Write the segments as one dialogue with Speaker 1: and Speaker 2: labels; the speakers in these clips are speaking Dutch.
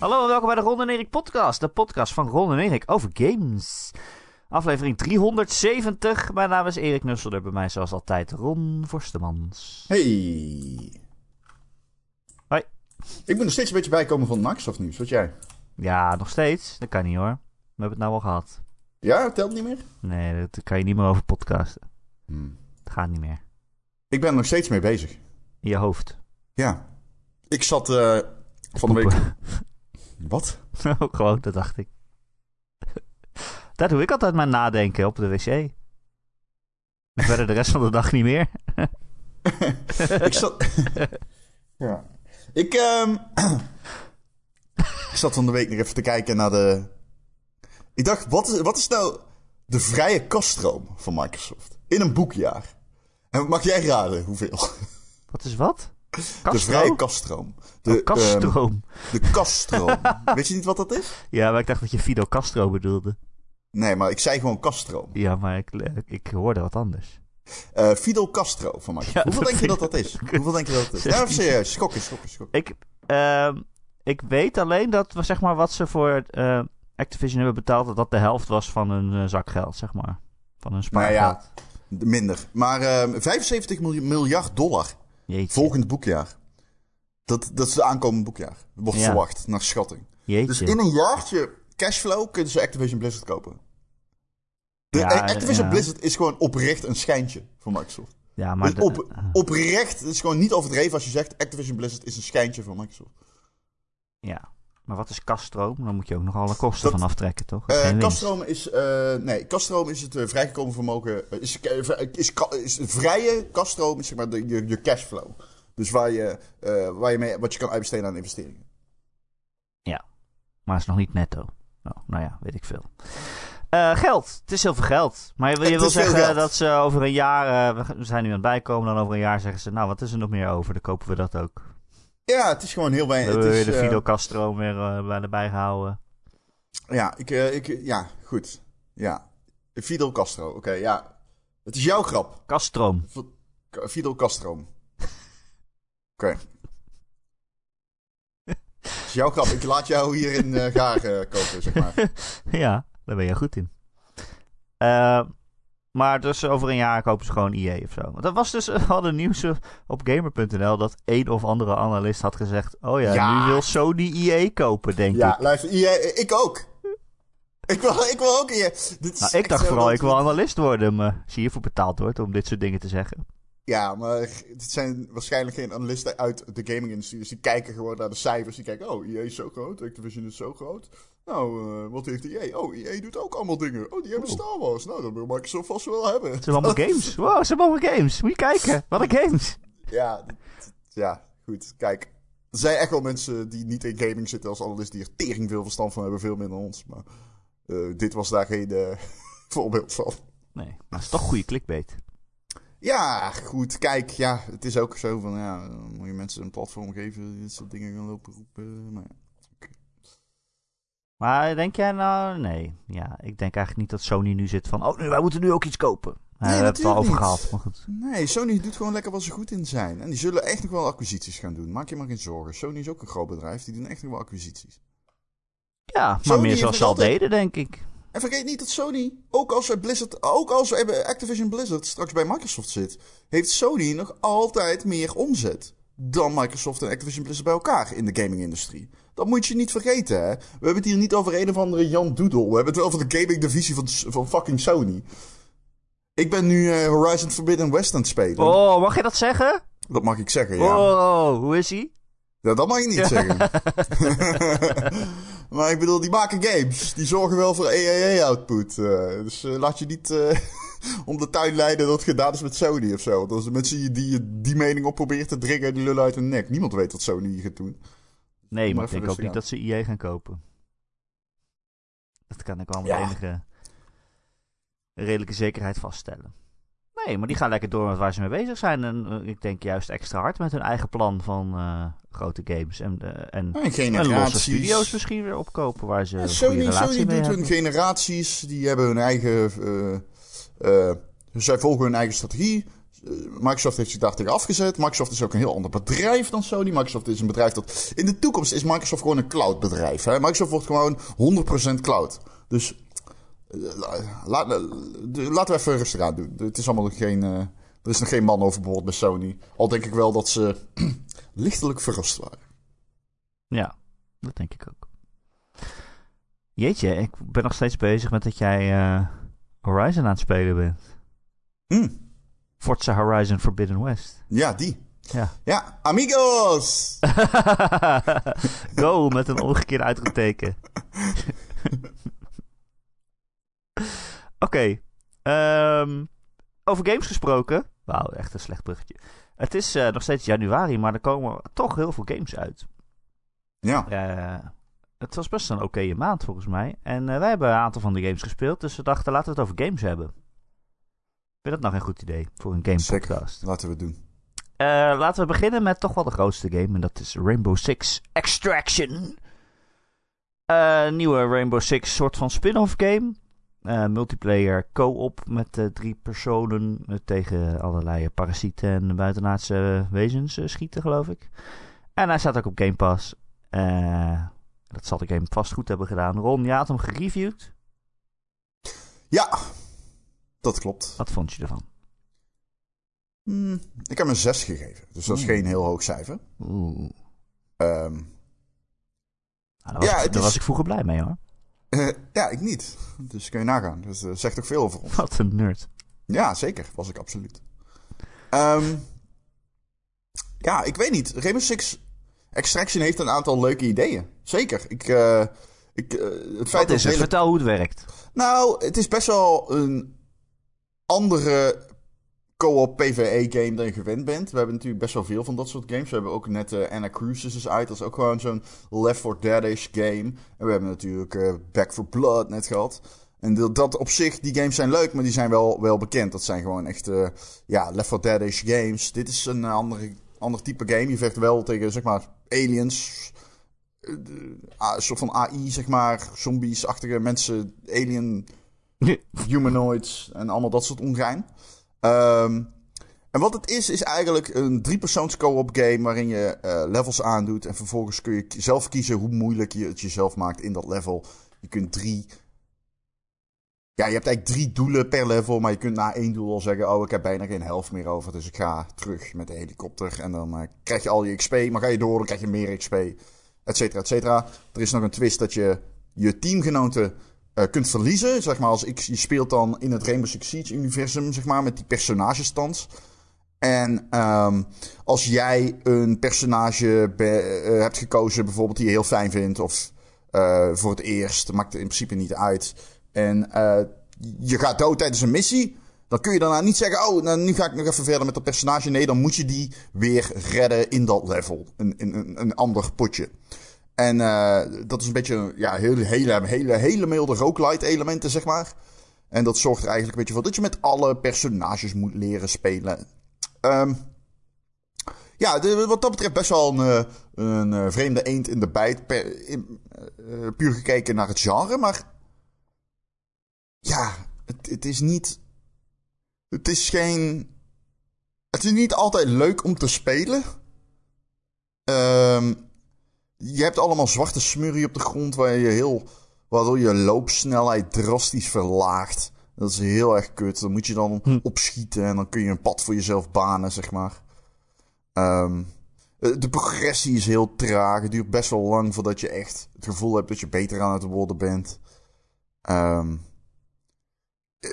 Speaker 1: Hallo en welkom bij de Ron en Erik podcast. De podcast van Ron en Erik over games. Aflevering 370. Mijn naam is Erik Nusselder. Bij mij zoals altijd Ron Forstemans.
Speaker 2: Hey.
Speaker 1: Hoi.
Speaker 2: Ik moet nog steeds een beetje bijkomen van Microsoft nieuws. Wat jij?
Speaker 1: Ja, nog steeds. Dat kan niet hoor. We hebben het nou al gehad.
Speaker 2: Ja, telt niet meer?
Speaker 1: Nee, dat kan je niet meer over podcasten.
Speaker 2: Hmm.
Speaker 1: Het gaat niet meer.
Speaker 2: Ik ben er nog steeds mee bezig.
Speaker 1: In je hoofd.
Speaker 2: Ja. Ik zat eh, van de week... Wat?
Speaker 1: Gewoon, dat dacht ik. Daar doe ik altijd maar nadenken op de wc. En verder de rest van de dag niet meer.
Speaker 2: ik zat... ja. Ik, ehm, ik zat van de week nog even te kijken naar de... Ik dacht, wat is, wat is nou de vrije kaststroom van Microsoft? In een boekjaar. En mag jij raden hoeveel?
Speaker 1: Wat is wat?
Speaker 2: De vrije kaststroom. De,
Speaker 1: Oh, kaststroom.
Speaker 2: ehm, de kaststroom. Weet je niet wat dat is?
Speaker 1: Ja, maar ik dacht dat je Fido Castro bedoelde.
Speaker 2: Nee, maar ik zei gewoon kaststroom.
Speaker 1: Ja, maar ik, ik hoorde wat anders.
Speaker 2: Eh Fidel Castro van.
Speaker 1: Ja,
Speaker 2: Hoeveel denk je dat dat is? Hoeveel denk je dat dat is? Serieus. Schokken, schokken, schokken.
Speaker 1: Ik, ehm, ik weet alleen dat we, zeg maar, wat ze voor eh, Activision hebben betaald, dat dat de helft was van hun eh, zakgeld, zeg maar. Van hun
Speaker 2: Nou
Speaker 1: spaargeld.
Speaker 2: ja, minder. Maar ehm 75 miljoen- miljard dollar
Speaker 1: Jeetje.
Speaker 2: volgend boekjaar. Dat, dat is de aankomende boekjaar. Wordt
Speaker 1: Ja.
Speaker 2: verwacht, naar schatting.
Speaker 1: Jeetje.
Speaker 2: Dus in een jaartje cashflow kunnen ze Activision Blizzard kopen. De,
Speaker 1: Ja,
Speaker 2: eh, Activision
Speaker 1: ja.
Speaker 2: Blizzard is gewoon oprecht een schijntje voor Microsoft.
Speaker 1: ja, maar...
Speaker 2: Dus op, oprecht, het is gewoon niet overdreven als je zegt Activision Blizzard is een schijntje voor Microsoft.
Speaker 1: ja. Maar wat is kaststroom? Dan moet je ook nog alle kosten
Speaker 2: Dat-
Speaker 1: van aftrekken, toch?
Speaker 2: Eh
Speaker 1: Geen winst.
Speaker 2: kaststroom is, eh, nee, kaststroom is het eh, vrijgekomen vermogen, eh, is, eh, is, is vrije kaststroom is zeg maar de, je, je cashflow. Dus waar je, eh, waar je mee, wat je kan uitbesteden aan investeringen.
Speaker 1: Maar het is nog niet netto. Nou, nou ja, weet ik veel. Eh, geld. Het is heel veel geld. Maar je, je wil zeggen dat ze over een jaar... eh, we zijn nu aan het bijkomen. Dan over een jaar zeggen ze... Nou, wat is er nog meer over? Dan kopen we dat ook.
Speaker 2: Ja, het is gewoon heel
Speaker 1: We
Speaker 2: weinig.
Speaker 1: hebben weer
Speaker 2: is,
Speaker 1: de
Speaker 2: eh,
Speaker 1: Fido Castro weer eh, bij erbij gehouden.
Speaker 2: ja, ik, eh, ik, ja, goed. Ja, Fidel Castro, oké, ja. Het is jouw grap.
Speaker 1: Kaststroom.
Speaker 2: Fidel Castro. Oké. Het is jouw grap. Ik laat jou hier in gaar eh, kopen, zeg maar.
Speaker 1: ja, daar ben je goed in. Eh, maar dus over een jaar kopen ze gewoon EA of zo. Want dat was dus... We hadden nieuws op Gamer.nl... dat een of andere analist had gezegd... Oh ja,
Speaker 2: Ja.
Speaker 1: nu wil Sony EA kopen, denk
Speaker 2: Ja,
Speaker 1: ik.
Speaker 2: luister, jij- ik ook. Ik wil, ik wil ook hier. Dit
Speaker 1: Nou, ik dacht vooral,
Speaker 2: dat-
Speaker 1: ik wil analist worden, maar als je hiervoor betaald wordt om dit soort dingen te zeggen.
Speaker 2: Ja, maar dit zijn waarschijnlijk geen analisten uit de gaming-industrie. Dus die kijken gewoon naar de cijfers. Die kijken, oh, EA is zo groot, Activision is zo groot. Nou, eh, wat heeft EA? Oh, EA doet ook allemaal dingen. Oh, die hebben
Speaker 1: Oh.
Speaker 2: Star Wars. Nou, dat wil Microsoft vast wel hebben.
Speaker 1: Ze hebben allemaal games. Wow, ze hebben allemaal games. Moet je kijken. Wat een games.
Speaker 2: Ja, ja, goed. Kijk, er zijn echt wel mensen die niet in gaming zitten als analist die er tering veel verstand van hebben, veel minder dan ons. Maar eh, dit was daar geen eh, voorbeeld van.
Speaker 1: Nee, maar het is toch goede clickbait.
Speaker 2: Ja, goed. Kijk, ja, het is ook zo van, ja, moet je mensen een platform geven die dit soort dingen gaan lopen roepen. Maar ja.
Speaker 1: Maar denk jij nou... Nee, ja, ik denk eigenlijk niet dat Sony nu zit van... Oh, nu, wij moeten nu ook iets kopen.
Speaker 2: Nee,
Speaker 1: we hebben het al over gehad, maar goed.
Speaker 2: Nee, Sony doet gewoon lekker wat ze goed in zijn. En die zullen echt nog wel acquisities gaan doen. Maak je maar geen zorgen. Sony is ook een groot bedrijf. Die doen echt nog wel acquisities.
Speaker 1: Ja, maar meer zoals ze al
Speaker 2: altijd-
Speaker 1: deden, denk ik.
Speaker 2: En vergeet niet dat Sony, ook als Blizzard, ook als Activision Blizzard straks bij Microsoft zit, heeft Sony nog altijd meer omzet dan Microsoft en Activision Blizzard bij elkaar in de gaming-industrie. Dat moet je niet vergeten, hè. We hebben het hier niet over een of andere Jan Doodle. We hebben het wel over de gaming-divisie van, van fucking Sony. Ik ben nu eh, Horizon Forbidden West aan het spelen.
Speaker 1: Oh, mag je dat zeggen?
Speaker 2: Dat mag ik zeggen, ja.
Speaker 1: Oh, hoe is hij?
Speaker 2: Ja, dat mag je niet zeggen. maar ik bedoel, die maken games. Die zorgen wel voor AAA-output. dus eh, laat je niet eh, om de tuin leiden dat het gedaan is met Sony of zo. Want als de mensen die die, die mening op proberen te dringen, die lullen uit hun nek. Niemand weet wat Sony gaat doen.
Speaker 1: Nee, maar ik denk ook niet dat ze EA gaan kopen. Dat kan ik wel met
Speaker 2: Ja.
Speaker 1: enige redelijke zekerheid vaststellen. Nee, maar die gaan lekker door met waar ze mee bezig zijn. En eh, ik denk juist extra hard met hun eigen plan van eh, grote games. En, eh, en,
Speaker 2: En
Speaker 1: en losse studio's misschien weer opkopen waar ze
Speaker 2: Ja, Sony, Sony doet hun
Speaker 1: hebben.
Speaker 2: generaties. Die hebben hun eigen... zij volgen hun eigen strategie. Eh, Microsoft heeft zich daar tegen afgezet. Microsoft is ook een heel ander bedrijf dan Sony. Microsoft is een bedrijf dat... In de toekomst is Microsoft gewoon een cloudbedrijf. Hè? Microsoft wordt gewoon 100% cloud. Dus eh, la- laten we even rustig aan doen. Het is allemaal nog geen... eh, er is nog geen man overboord bij Sony. Al denk ik wel dat ze lichtelijk verrast waren.
Speaker 1: Ja, dat denk ik ook. Jeetje, ik ben nog steeds bezig met dat jij eh, Horizon aan het spelen bent.
Speaker 2: Hm,
Speaker 1: Forza Horizon Forbidden West.
Speaker 2: ja, die.
Speaker 1: Ja.
Speaker 2: Ja, amigos!
Speaker 1: Go met een omgekeerde uitroepteken. Oké. ehm, over games gesproken. Wauw, echt een slecht bruggetje. Het is eh, nog steeds januari, maar er komen toch heel veel games uit.
Speaker 2: Ja,
Speaker 1: Eh, het was best een oké maand volgens mij. En eh, wij hebben een aantal van de games gespeeld, dus we dachten laten we het over games hebben. Vind dat nou geen goed idee voor een game
Speaker 2: Zeker.
Speaker 1: podcast?
Speaker 2: laten we het doen.
Speaker 1: Eh, laten we beginnen met toch wel de grootste game. En dat is Rainbow Six Extraction. Een nieuwe Rainbow Six soort van spin-off game. Eh, multiplayer co-op met drie personen tegen allerlei parasieten en buitenaardse wezens schieten, geloof ik. En hij staat ook op Game Pass. Dat zal de game vast goed hebben gedaan. Ron, je had hem gereviewd.
Speaker 2: Ja, dat klopt.
Speaker 1: Wat vond je ervan?
Speaker 2: Hmm, ik heb een 6 gegeven. Dus dat is geen heel hoog cijfer.
Speaker 1: Oeh.
Speaker 2: Ehm,
Speaker 1: Nou, daar was,
Speaker 2: Ja,
Speaker 1: ik, daar
Speaker 2: is-
Speaker 1: was ik vroeger blij mee hoor.
Speaker 2: eh, ja, ik niet. Dus kun je nagaan. Dat eh, zegt ook veel over ons.
Speaker 1: Wat een nerd.
Speaker 2: Ja, zeker. Was ik absoluut. Ehm, ja, ik weet niet. Rainbow Six Extraction heeft een aantal leuke ideeën. Zeker. Ik, eh, ik, het feit
Speaker 1: Wat is het?
Speaker 2: hele-
Speaker 1: Vertel hoe het werkt.
Speaker 2: Nou, het is best wel een andere co-op PvE-game dan je gewend bent. We hebben natuurlijk best wel veel van dat soort games. We hebben ook net eh, Anna Cruises is uit. Dat is ook gewoon zo'n Left 4 Dead-ish game. En we hebben natuurlijk eh, Back 4 Blood net gehad. En dat, op zich, die games zijn leuk, maar die zijn wel, wel bekend. Dat zijn gewoon echt, eh, ja, Left 4 Dead-ish games. Dit is een andere, ander type game. Je vecht wel tegen, zeg maar, aliens. Ah, Een soort van AI, zeg maar. Zombies-achtige mensen, alien humanoids en allemaal dat soort ongein. Ehm, en wat het is, is eigenlijk een driepersoons co-op game waarin je eh, levels aandoet. En vervolgens kun je zelf kiezen hoe moeilijk je het jezelf maakt in dat level. Je kunt drie. Ja, je hebt eigenlijk drie doelen per level, maar je kunt na één doel al zeggen: Oh, ik heb bijna geen helft meer over, dus ik ga terug met de helikopter. En dan eh, krijg je al je XP, maar ga je door, dan krijg je meer XP, et cetera, et cetera. Er is nog een twist dat je je teamgenoten eh, kunt verliezen. Zeg maar, als ik, je speelt dan in het Rainbow Six Siege universum, zeg maar, met die personagestand. En ehm, als jij een personage eh, hebt gekozen, bijvoorbeeld die je heel fijn vindt, of eh, voor het eerst, maakt het in principe niet uit. En je gaat dood tijdens een missie. Dan kun je daarna niet zeggen, oh, nou, nu ga ik nog even verder met dat personage. Nee, dan moet je die weer redden in dat level. Een, een ander potje. En eh, dat is een beetje, ja, hele, hele, hele, hele milde roguelite elementen, zeg maar. En dat zorgt er eigenlijk een beetje voor dat je met alle personages moet leren spelen. Ehm, ja, de- wat dat betreft best wel een, eh, een eh, vreemde eend in de bijt. Per, puur gekeken naar het genre, maar... Ja, het, het is niet... Het is geen... Het is niet altijd leuk om te spelen. Ehm je hebt allemaal zwarte smurrie op de grond waar je heel, waardoor je loopsnelheid drastisch verlaagt. Dat is heel erg kut. Dan moet je dan
Speaker 1: Hm.
Speaker 2: opschieten en dan kun je een pad voor jezelf banen, zeg maar. Ehm, eh, de progressie is heel traag. Het duurt best wel lang voordat je echt het gevoel hebt dat je beter aan het worden bent. Ehm, eh,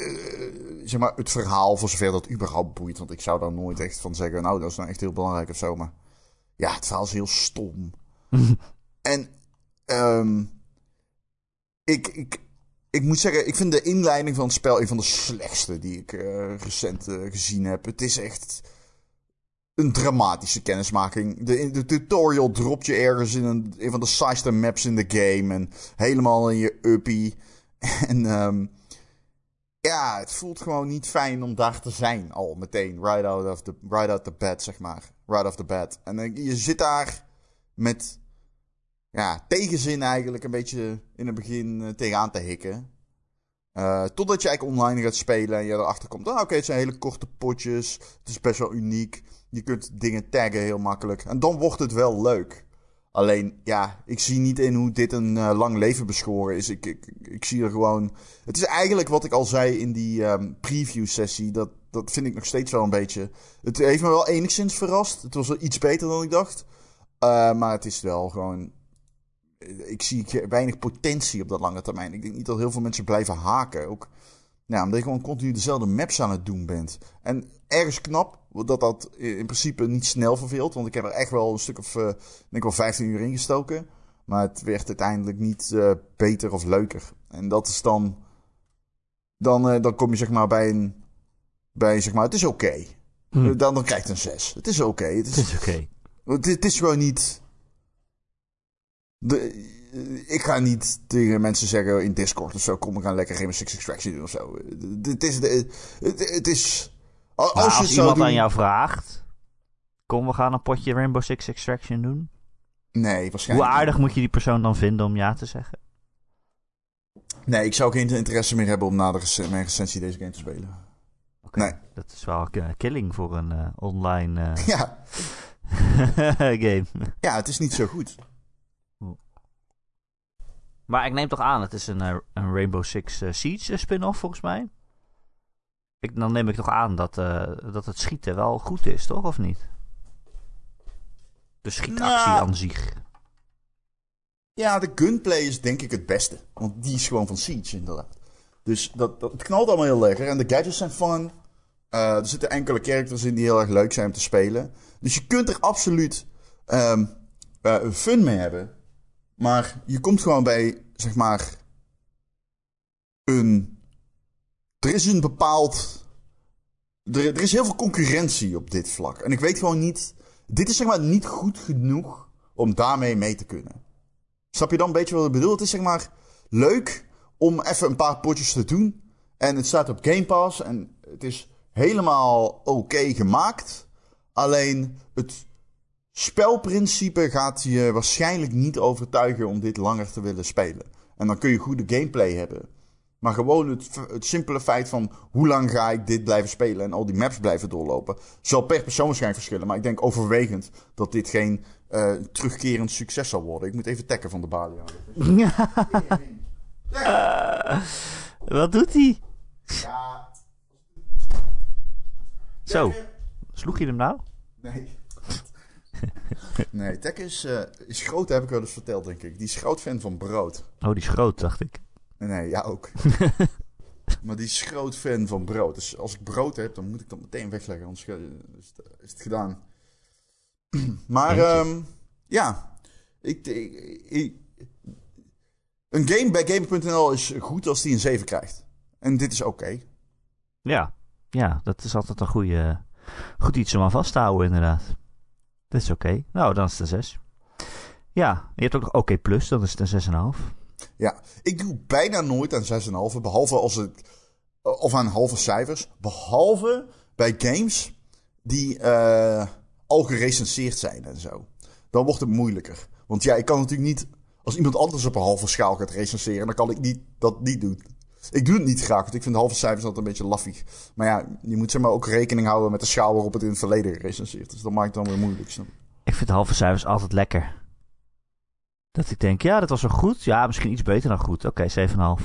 Speaker 2: zeg maar, het verhaal, voor zover dat überhaupt boeit. Want ik zou daar nooit echt van zeggen, nou, dat is nou echt heel belangrijk of zo. Maar ja, het verhaal is heel stom. En ehm, ik, ik, ik moet zeggen, ik vind de inleiding van het spel een van de slechtste die ik eh, recent eh, gezien heb. Het is echt een dramatische kennismaking. De, de tutorial dropt je ergens in een, van de saaiste maps in de game. En helemaal in je uppie. En ehm, ja, het voelt gewoon niet fijn om daar te zijn al meteen. Right out of the, right out the bed, zeg maar. Right off the bed. En eh, je zit daar met ja, tegenzin eigenlijk een beetje in het begin eh, tegenaan te hikken. Eh, totdat je eigenlijk online gaat spelen en je erachter komt. Ah, oké, het zijn hele korte potjes. Het is best wel uniek. Je kunt dingen taggen heel makkelijk. En dan wordt het wel leuk. Alleen, ja, ik zie niet in hoe dit een eh, lang leven beschoren is. Ik, ik, ik zie er gewoon. Het is eigenlijk wat ik al zei in die ehm, preview-sessie. Dat, dat vind ik nog steeds wel een beetje. Het heeft me wel enigszins verrast. Het was wel iets beter dan ik dacht. Eh, maar het is wel gewoon. Ik zie weinig potentie op dat lange termijn. Ik denk niet dat heel veel mensen blijven haken. Ook ja, omdat je gewoon continu dezelfde maps aan het doen bent. En ergens knap dat dat in principe niet snel verveelt. Want ik heb er echt wel een stuk of, uh, denk wel 15 uur in gestoken. Maar het werd uiteindelijk niet uh, beter of leuker. En dat is dan. Dan, dan kom je zeg maar bij een. Bij zeg maar, het is oké. Okay. Hm. Dan, dan krijg je een 6. Het is oké. Okay.
Speaker 1: Het is, het is oké. Okay.
Speaker 2: Het, het, is gewoon niet. De, ik ga niet tegen mensen zeggen in Discord of zo: kom, we gaan lekker Rainbow Six Extraction doen of zo. Het is. Het, het is
Speaker 1: als, nou, als iemand doen... aan jou vraagt: Kom, we gaan een potje Rainbow Six Extraction doen.
Speaker 2: Nee, waarschijnlijk.
Speaker 1: Hoe aardig moet je die persoon dan vinden om ja te zeggen?
Speaker 2: Nee, ik zou geen interesse meer hebben om na de rec mijn recensie deze game te spelen.
Speaker 1: Okay, nee. Dat is wel uh, killing voor een uh, online uh,
Speaker 2: ja.
Speaker 1: game.
Speaker 2: Ja, het is niet zo goed.
Speaker 1: Maar ik neem toch aan, het is een, een Rainbow Six Siege spin-off volgens mij. Ik, dan neem ik toch aan dat, uh, dat het schieten wel goed is, toch? Of niet? De schietactie nou, aan zich.
Speaker 2: Ja, de gunplay is denk ik het beste. Want die is gewoon van Siege, inderdaad. Dus dat, dat, het knalt allemaal heel lekker. En de gadgets zijn fun. Uh, er zitten enkele characters in die heel erg leuk zijn om te spelen. Dus je kunt er absoluut um, fun mee hebben. Maar je komt gewoon bij, zeg maar, een er is een bepaald. Er, er, is heel veel concurrentie op dit vlak. En ik weet gewoon niet. Dit is zeg maar niet goed genoeg om daarmee mee te kunnen. Snap je dan een beetje wat ik bedoel? Het is zeg maar leuk om even een paar potjes te doen. En het staat op Game Pass en het is helemaal oké gemaakt. Alleen het spelprincipe gaat je waarschijnlijk niet overtuigen om dit langer te willen spelen. En dan kun je goede gameplay hebben. Maar gewoon het, het simpele feit van hoe lang ga ik dit blijven spelen en al die maps blijven doorlopen. Zal per persoon waarschijnlijk verschillen. Maar ik denk overwegend dat dit geen uh, terugkerend succes zal worden. Ik moet even tekken van de balie
Speaker 1: Ja. uh, wat doet hij? Ja. Zo. Sloeg je hem nou?
Speaker 2: Nee. nee, Tek is, uh, is groot, heb ik wel eens verteld, denk ik. Die is groot fan van brood.
Speaker 1: Oh, die is groot, dacht ik.
Speaker 2: Nee, ja ook. maar die is groot fan van brood. Dus als ik brood heb, dan moet ik dat meteen wegleggen. Anders is het, is het gedaan. maar um, ja, ik, ik, een game bij Gamer.nl is goed als die een 7 krijgt. En dit is oké.
Speaker 1: Ja, ja, dat is altijd een goede, goed iets om aan vast te houden inderdaad. Dat is oké. Nou, dan is het een 6. Ja, je hebt ook nog oké plus, dan is het een 6,5.
Speaker 2: Ja, ik doe bijna nooit aan 6,5. Behalve als het. Of aan halve cijfers. Behalve bij games die uh, al gerecenseerd zijn en zo. Dan wordt het moeilijker. Want ja, ik kan natuurlijk niet. Als iemand anders op een halve schaal gaat recenseren, dan kan ik niet, dat niet doen. Ik doe het niet graag, want ik vind de halve cijfers altijd een beetje laffig. Maar ja, je moet zeg maar ook rekening houden met de schaal waarop het in het verleden gerecenseerd is. Dat maakt het dan weer moeilijk. Snap?
Speaker 1: Ik vind de halve cijfers altijd lekker. Dat ik denk, ja, dat was wel goed. Ja, misschien iets beter dan goed. Oké, okay, 7,5.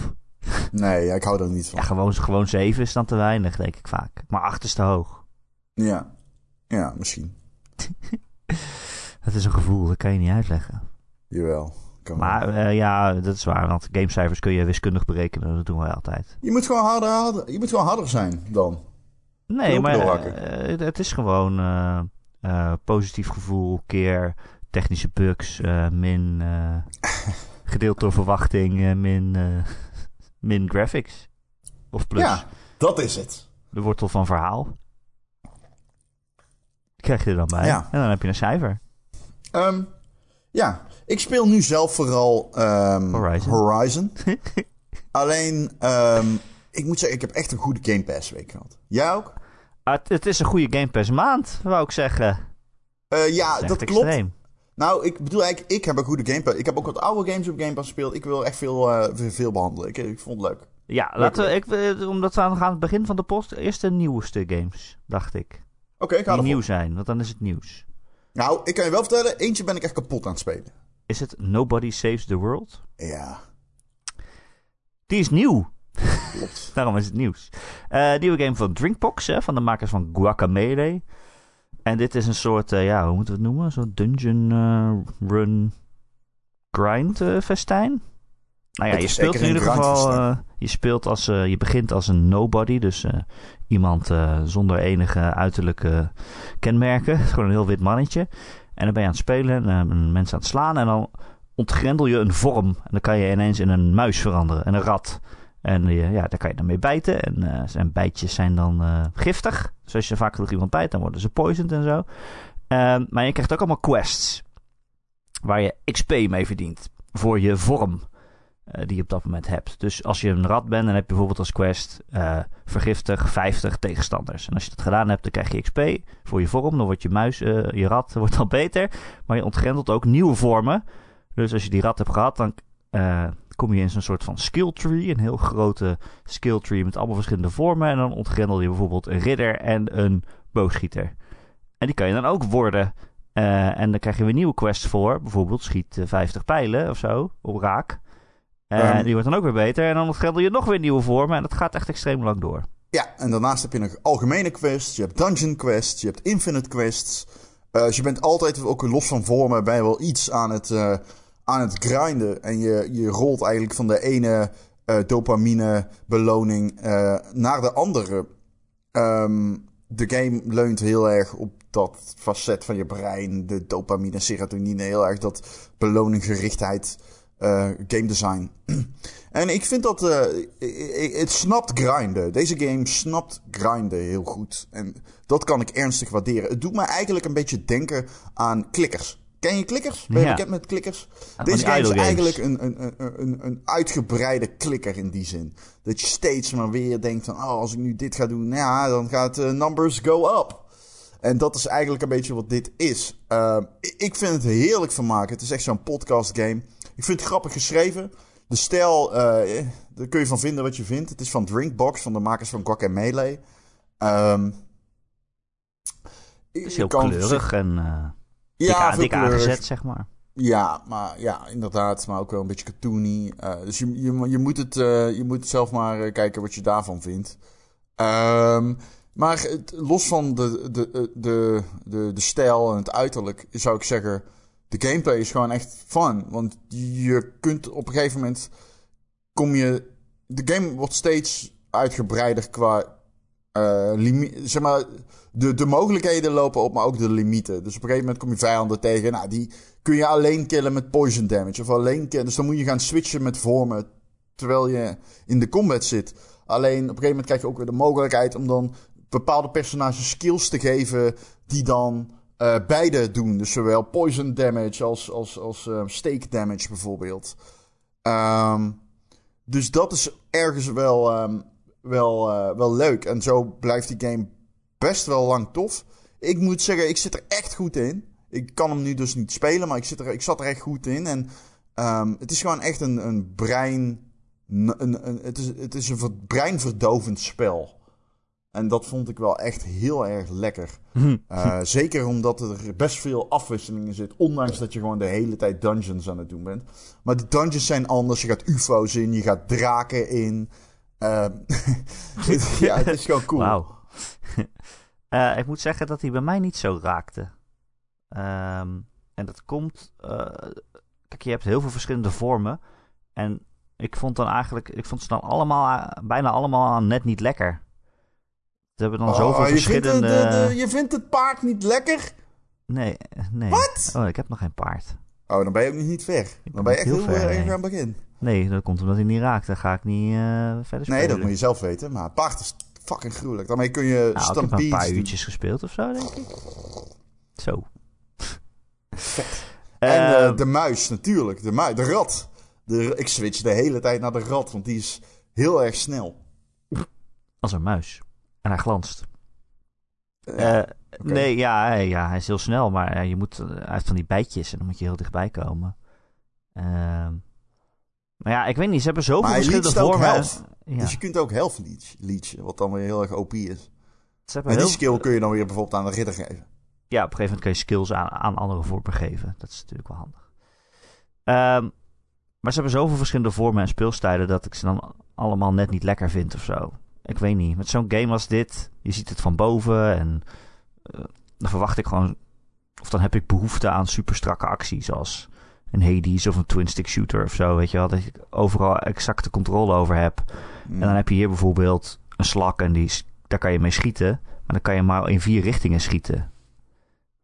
Speaker 2: Nee, ja, ik hou er niet van.
Speaker 1: Ja, gewoon, gewoon 7 is dan te weinig, denk ik vaak. Maar 8 is te hoog.
Speaker 2: Ja, ja, misschien.
Speaker 1: dat is een gevoel, dat kan je niet uitleggen.
Speaker 2: Jawel.
Speaker 1: Kan maar uh, ja, dat is waar, want gamecijfers kun je wiskundig berekenen. Dat doen wij altijd.
Speaker 2: Je moet gewoon harder, harder, je moet gewoon harder zijn dan.
Speaker 1: Nee, maar uh, het is gewoon uh, positief gevoel keer technische bugs, min gedeeld door verwachting, min, min graphics. Of plus.
Speaker 2: Ja, dat is het.
Speaker 1: De wortel van verhaal. Krijg je er dan bij. Ja. En dan heb je een cijfer.
Speaker 2: Um, ja, ik speel nu zelf vooral um,
Speaker 1: Horizon.
Speaker 2: Horizon. Alleen, um, ik moet zeggen, ik heb echt een goede Game Pass week gehad. Jij ook?
Speaker 1: Uh, het is een goede Game Pass maand, wou ik zeggen.
Speaker 2: Uh, ja, dat, dat klopt. Nou, ik bedoel eigenlijk, ik heb een goede Game Pass. Ik heb ook wat oude games op Game Pass gespeeld. Ik wil echt veel, uh, veel behandelen. Ik, ik, vond het leuk.
Speaker 1: Ja, laten we, ik, eh, omdat we aan het begin van de post. Eerst de nieuwste games, dacht ik.
Speaker 2: Oké, ik ga
Speaker 1: Die nieuw zijn, want dan is het nieuws.
Speaker 2: Nou, ik kan je wel vertellen, eentje ben ik echt kapot aan het spelen.
Speaker 1: Is het Nobody Saves the World?
Speaker 2: Ja,
Speaker 1: Die is nieuw.
Speaker 2: klopt.
Speaker 1: Daarom is het nieuws. Eh nieuwe game van Drinkbox, hè, van de makers van Guacamelee. En dit is een soort, eh, ja, hoe moeten we het noemen? Zo'n dungeon eh, run grind festijn. Nou ja,
Speaker 2: Het
Speaker 1: je speelt in ieder geval, je speelt als, je begint als een nobody, dus iemand zonder enige uiterlijke kenmerken. Gewoon een heel wit mannetje. En dan ben je aan het spelen, en, mensen aan het slaan en dan ontgrendel je een vorm. En dan kan je ineens in een muis veranderen en een rat. En eh, ja, daar kan je dan mee bijten. En zijn bijtjes zijn dan eh, giftig. Dus als je vaak genoeg iemand bijt, dan worden ze poisoned en zo. Ehm, maar je krijgt ook allemaal quests. Waar je XP mee verdient. Voor je vorm eh, die je op dat moment hebt. Dus als je een rat bent, dan heb je bijvoorbeeld als quest... eh, vergiftig 50 tegenstanders. En als je dat gedaan hebt, dan krijg je XP voor je vorm. Dan wordt je muis, eh, je rat wordt dan beter. Maar je ontgrendelt ook nieuwe vormen. Dus als je die rat hebt gehad, dan... kom je in zo'n soort van skill tree. Een heel grote skill tree met allemaal verschillende vormen. En dan ontgrendel je bijvoorbeeld een ridder en een boogschieter. En die kan je dan ook worden. En dan krijg je weer nieuwe quests voor. Bijvoorbeeld schiet eh, 50 pijlen of zo op raak. En
Speaker 2: Ehm.
Speaker 1: die wordt dan ook weer beter. En dan ontgrendel je nog weer nieuwe vormen. En dat gaat echt extreem lang door.
Speaker 2: Ja, en daarnaast heb je nog algemene quests, je hebt dungeon quests, je hebt infinite quests. Eh, dus je bent altijd, ook los van vormen, je wel iets aan het, eh, aan het grinden. En je, je rolt eigenlijk van de ene eh, dopamine beloning naar de andere. Ehm, de game leunt heel erg op dat facet van je brein, de dopamine, serotonine, heel erg dat beloninggerichtheid, eh game design. En ik vind dat eh, het snapt grinden. Deze game snapt grinden heel goed. En dat kan ik ernstig waarderen. Het doet me eigenlijk een beetje denken aan klikkers. Ken je klikkers? Ben je
Speaker 1: Ja.
Speaker 2: bekend met klikkers?
Speaker 1: van
Speaker 2: Deze game is
Speaker 1: games.
Speaker 2: eigenlijk een, een, een, een, uitgebreide klikker in die zin. Dat je steeds maar weer denkt van... Oh, als ik nu dit ga doen, ja, dan gaat de numbers go up. En dat is eigenlijk een beetje wat dit is. Uh, ik- vind het heerlijk vermaken. Het is echt zo'n podcast game. Ik vind het grappig geschreven. De stijl, eh, daar kun je van vinden wat je vindt. Het is van Drinkbox, van de makers van Guacamelee. Ehm
Speaker 1: Het is heel kleurig en eh dik,
Speaker 2: Ja,
Speaker 1: dik aangezet, zeg maar.
Speaker 2: Ja, maar ja, inderdaad. Maar ook wel een beetje cartoony. Eh, dus je, je, je, moet het, eh, je moet zelf maar eh, kijken wat je daarvan vindt. Ehm, maar los van de, de, de, de, de, de stijl en het uiterlijk, zou ik zeggen... De gameplay is gewoon echt fun. Want je kunt op een gegeven moment... Kom je... De game wordt steeds uitgebreider qua... eh limi- zeg maar, de, de mogelijkheden lopen op, maar ook de limieten. Dus op een gegeven moment kom je vijanden tegen. Nou, die kun je alleen killen met poison damage. Of alleen killen. Dus dan moet je gaan switchen met vormen. Terwijl je in de combat zit. Alleen op een gegeven moment krijg je ook weer de mogelijkheid om dan bepaalde personages skills te geven. Die dan eh, beide doen. Dus zowel poison damage als, als, als eh, stake damage bijvoorbeeld. Ehm, dus dat is ergens wel, ehm, wel, eh, wel leuk. En zo blijft die game best wel lang tof. Ik moet zeggen, ik zit er echt goed in. Ik kan hem nu dus niet spelen, maar ik, zit er, ik zat er echt goed in. En ehm, het is gewoon echt een, een brein. Een, een, het, is, het is een ver- breinverdovend spel. En dat vond ik wel echt heel erg lekker. Eh, zeker omdat er best veel afwisseling in zit. Ondanks dat je gewoon de hele tijd dungeons aan het doen bent. Maar de dungeons zijn anders. Je gaat UFO's in, je gaat draken in. Ehm, ja, het is gewoon cool.
Speaker 1: Wauw. Eh, ik moet zeggen dat hij bij mij niet zo raakte. Ehm, en dat komt... eh, kijk, je hebt heel veel verschillende vormen. En ik vond dan eigenlijk... Ik vond ze dan allemaal... eh, bijna allemaal net niet lekker. Ze hebben dan
Speaker 2: Oh,
Speaker 1: zoveel
Speaker 2: je, vindt de, de, de- je vindt het paard niet lekker?
Speaker 1: Nee, nee.
Speaker 2: Wat?
Speaker 1: Oh, ik heb nog geen paard.
Speaker 2: Oh, dan ben je ook nog niet ver. Dan
Speaker 1: ben
Speaker 2: je echt
Speaker 1: heel
Speaker 2: heel
Speaker 1: ver,
Speaker 2: erg
Speaker 1: nee.
Speaker 2: aan het begin.
Speaker 1: Nee, dat komt omdat hij niet raakt. Dan ga ik niet eh, verder spelen.
Speaker 2: Nee, dat moet je zelf weten. Maar paard is fucking gruwelijk. Daarmee kun je
Speaker 1: Nou, ik heb een paar uurtjes gespeeld of zo, denk ik. Zo.
Speaker 2: En eh,
Speaker 1: Ehm,
Speaker 2: de muis, natuurlijk. De, muis, de rat. De, ik switch de hele tijd naar de rat, want die is heel erg snel.
Speaker 1: Als een muis. En hij glanst.
Speaker 2: Ja,
Speaker 1: Eh, Nee, ja, hij- ja, hij is heel snel, maar eh, je moet, eh, hij heeft van die bijtjes en dan moet je heel dichtbij komen. Ehm, maar ja, ik weet niet, ze hebben zoveel verschillende vormen. Ja.
Speaker 2: Dus je kunt ook health leech, leechen, wat dan weer heel erg OP is.
Speaker 1: Ze hebben
Speaker 2: En die
Speaker 1: heel-
Speaker 2: skill kun je dan weer bijvoorbeeld aan de ridder geven.
Speaker 1: Ja, op een gegeven moment kun je skills aan, aan anderen voorbegeven. Dat is natuurlijk wel handig. Ehm, maar ze hebben zoveel verschillende vormen en speelstijlen dat ik ze dan allemaal net niet lekker vind of zo. Ik weet niet. Met zo'n game als dit, je ziet het van boven en eh, dan verwacht ik gewoon, of dan heb ik behoefte aan super strakke actie, zoals een Hades of een twin stick shooter of zo, weet je wel, dat ik overal exacte controle over heb.
Speaker 2: Mm.
Speaker 1: En dan heb je hier bijvoorbeeld een slak en die, daar kan je mee schieten. Maar dan kan je maar in vier richtingen schieten.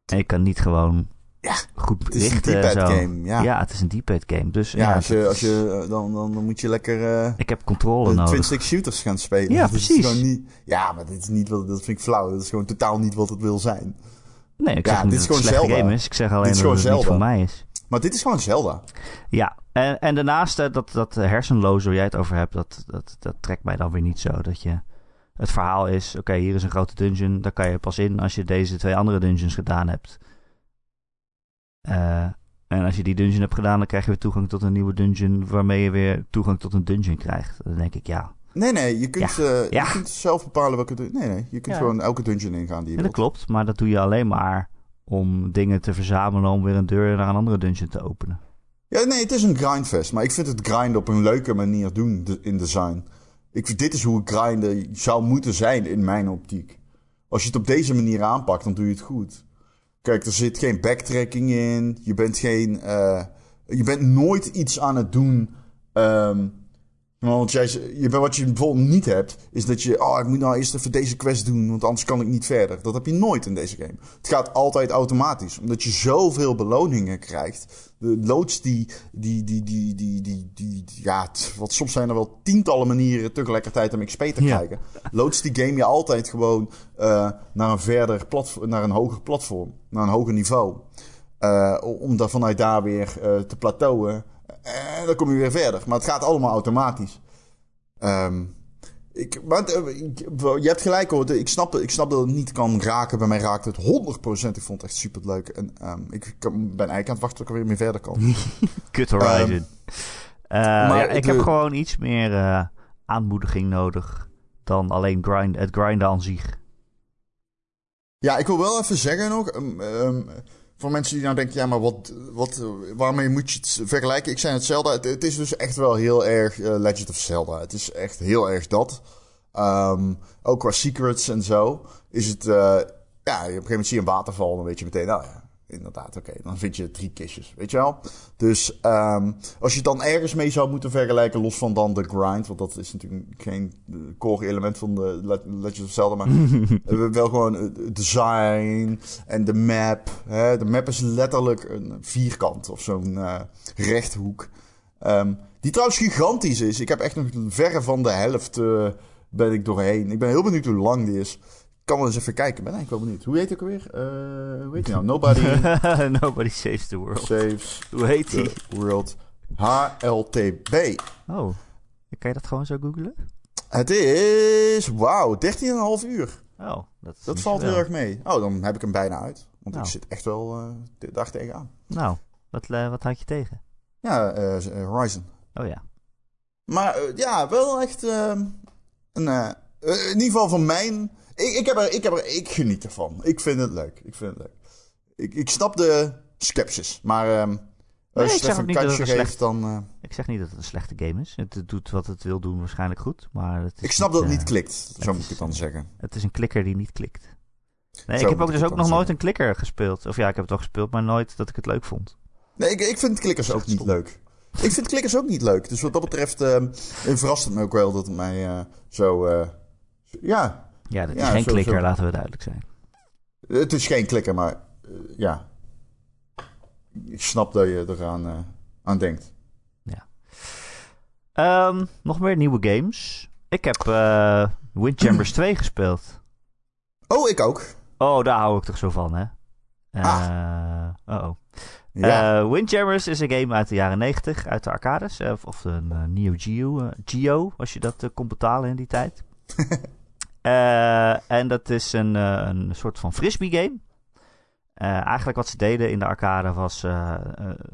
Speaker 1: En je kan niet gewoon
Speaker 2: Ja,
Speaker 1: goed
Speaker 2: het is een
Speaker 1: zo.
Speaker 2: game, ja.
Speaker 1: het is een D-pad game. Dus
Speaker 2: Ja,
Speaker 1: ja,
Speaker 2: als je, als je, eh, dan, dan, dan moet je lekker eh,
Speaker 1: ik heb controle nodig.
Speaker 2: twin-stick shooters gaan spelen.
Speaker 1: Ja,
Speaker 2: Dat
Speaker 1: precies.
Speaker 2: niet, ja, maar dit is niet wat, dat vind ik flauw. Dat is gewoon totaal niet wat het wil zijn.
Speaker 1: Nee, ik
Speaker 2: Ja,
Speaker 1: zeg niet
Speaker 2: dit is
Speaker 1: dat het een
Speaker 2: gewoon Zelda.
Speaker 1: game is. Ik zeg alleen dat het niet voor mij is.
Speaker 2: Maar dit is gewoon Zelda.
Speaker 1: Ja, en, en daarnaast dat, dat hersenloos waar jij het over hebt, dat, dat, dat trekt mij dan weer niet zo. Dat je, het verhaal is, oké, hier is een grote dungeon, daar kan je pas in als je deze twee andere dungeons gedaan hebt. Eh, en als je die dungeon hebt gedaan, dan krijg je weer toegang tot een nieuwe dungeon, waarmee je weer toegang tot een dungeon krijgt. Dan denk ik, ja,
Speaker 2: Nee, nee, je kunt, eh,
Speaker 1: Ja.
Speaker 2: je kunt zelf bepalen welke... Nee, nee, je kunt
Speaker 1: Ja.
Speaker 2: gewoon elke dungeon ingaan die je
Speaker 1: dat
Speaker 2: wilt.
Speaker 1: klopt, maar dat doe je alleen maar om dingen te verzamelen om weer een deur naar een andere dungeon te openen.
Speaker 2: Ja, nee, het is een grindfest. Maar ik vind het grinden op een leuke manier doen in design. Ik, vind- dit is hoe het grinden zou moeten zijn in mijn optiek. Als je het op deze manier aanpakt, dan doe je het goed. Kijk, er zit geen backtracking in. Je bent geen... eh, je bent nooit iets aan het doen... ehm, want jij, je, wat je bijvoorbeeld niet hebt, is dat je... Oh, ik moet nou eerst even deze quest doen, want anders kan ik niet verder. Dat heb je nooit in deze game. Het gaat altijd automatisch, omdat je zoveel beloningen krijgt. De loods die, die, die, die, die, die, die, die- ja, wat soms zijn er wel tientallen manieren tegelijkertijd om XP te
Speaker 1: Ja.
Speaker 2: krijgen. Loods die game je altijd gewoon eh, naar een verder platform, naar een hoger platform, naar een hoger niveau. Eh, om daar vanuit daar weer eh, te plateauen. En dan kom je weer verder. Maar het gaat allemaal automatisch. Ehm, ik, maar, eh, ik- je hebt gelijk hoor. Ik snap, ik snap dat het niet kan raken. Bij mij raakt het 100%. Ik vond het echt super leuk. En ehm, ik kan- ben eigenlijk aan het wachten tot ik er weer mee verder kan.
Speaker 1: Kut Horizon. Eh,
Speaker 2: maar
Speaker 1: ja, ik
Speaker 2: de-
Speaker 1: heb gewoon iets meer eh, aanmoediging nodig dan alleen grind, het grinden aan zich.
Speaker 2: Ja, ik wil wel even zeggen nog. ehm, voor mensen die nou denken, ja, maar wat, wat, waarmee moet je het vergelijken? Ik zei het. Het, is dus echt wel heel erg eh, Legend of Zelda. Het is echt heel erg dat. Ehm, ook qua secrets en zo. Is het, eh, ja, op een gegeven moment zie je een waterval. Dan weet je meteen, nou inderdaad, oké. dan vind je drie kistjes, weet je wel. Dus ehm, als je het dan ergens mee zou moeten vergelijken, los van dan de grind. Want dat is natuurlijk geen eh, core element van de Le- Legend of Zelda. Maar eh, wel gewoon het design en de map. Hè? De map is letterlijk een vierkant of zo'n eh, rechthoek. Ehm, die trouwens gigantisch is. Ik heb echt nog verre van de helft eh, ben ik doorheen. Ik ben heel benieuwd hoe lang die is. Ik kan wel eens even kijken. Ik ben eigenlijk wel benieuwd. Hoe heet ik ook weer? Eh, hoe heet die nou? Nobody
Speaker 1: Nobody saves the world.
Speaker 2: saves
Speaker 1: Hoe heet die?
Speaker 2: the world. HLTB.
Speaker 1: Oh, kan je dat gewoon zo googlen?
Speaker 2: Het is, wauw, 13,5 uur.
Speaker 1: Oh, dat, is
Speaker 2: Dat valt heel erg mee. Oh, dan heb ik hem bijna uit. Want
Speaker 1: Nou.
Speaker 2: ik zit echt wel eh, de dag tegenaan.
Speaker 1: Nou, wat, eh, wat had je tegen?
Speaker 2: Ja, eh, Horizon.
Speaker 1: Oh ja.
Speaker 2: Maar ja, wel echt ehm, een. in ieder geval van mijn. Ik, ik, heb er, ik, heb er, ik geniet ervan. Ik vind het leuk. Ik vind het leuk. Ik, ik snap de skepsis. Maar ehm, als
Speaker 1: ik
Speaker 2: je
Speaker 1: zeg
Speaker 2: het een kansje geeft, dan. eh,
Speaker 1: Ik zeg niet dat het een slechte game is. Het doet wat het wil doen waarschijnlijk goed. Maar het is
Speaker 2: ik snap dat het
Speaker 1: eh,
Speaker 2: niet klikt. Zo moet ik het dan
Speaker 1: eh,
Speaker 2: zeggen.
Speaker 1: Het is een klikker die niet klikt. Nee,
Speaker 2: Zo
Speaker 1: ik heb ook dus ook nog nooit een klikker gespeeld. Of ja, ik heb het wel gespeeld, maar nooit dat ik het leuk vond.
Speaker 2: Nee, ik, ik vind klikkers ook niet leuk. Ik vind klikkers ook niet leuk. Dus wat dat betreft ehm, verrast het me ook wel dat het mij eh, zo. eh, ja,
Speaker 1: Ja, dat is
Speaker 2: Ja,
Speaker 1: geen
Speaker 2: zo-
Speaker 1: klikker,
Speaker 2: zo.
Speaker 1: laten we duidelijk zijn.
Speaker 2: Het is geen klikker, maar eh, ja. Ik snap dat je eraan eh, aan denkt.
Speaker 1: Ehm, nog meer nieuwe games. Ik heb eh Windjammers 2 gespeeld.
Speaker 2: Oh, ik ook.
Speaker 1: Oh, daar hou ik toch zo van, hè? Eh,
Speaker 2: Ah.
Speaker 1: oh.
Speaker 2: Ja.
Speaker 1: Windjammers is een game uit de jaren 90, uit de arcades. of, of een Neo Geo, Geo, als je dat kon betalen in die tijd. En dat is een, eh, een soort van frisbee game. Eh, eigenlijk wat ze deden in de arcade was eh,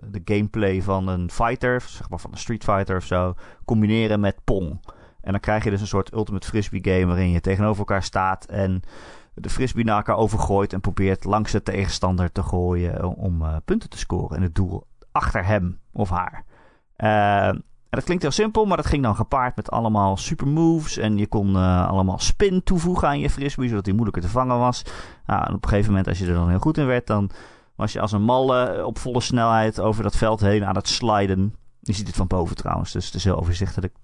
Speaker 1: de gameplay van een fighter, zeg maar van een Street Fighter of zo, combineren met Pong. En dan krijg je dus een soort ultimate frisbee game waarin je tegenover elkaar staat en de frisbee naar elkaar overgooit en probeert langs de tegenstander te gooien om punten te scoren. En het doel achter hem of haar. Dat klinkt heel simpel, maar dat ging dan gepaard met allemaal super moves. En je kon uh, allemaal spin toevoegen aan je frisbee, zodat die moeilijker te vangen was. Nou, en op een gegeven moment, als je er dan heel goed in werd, dan was je als een malle op volle snelheid over dat veld heen aan het sliden. Je ziet het van boven trouwens, dus het is heel overzichtelijk.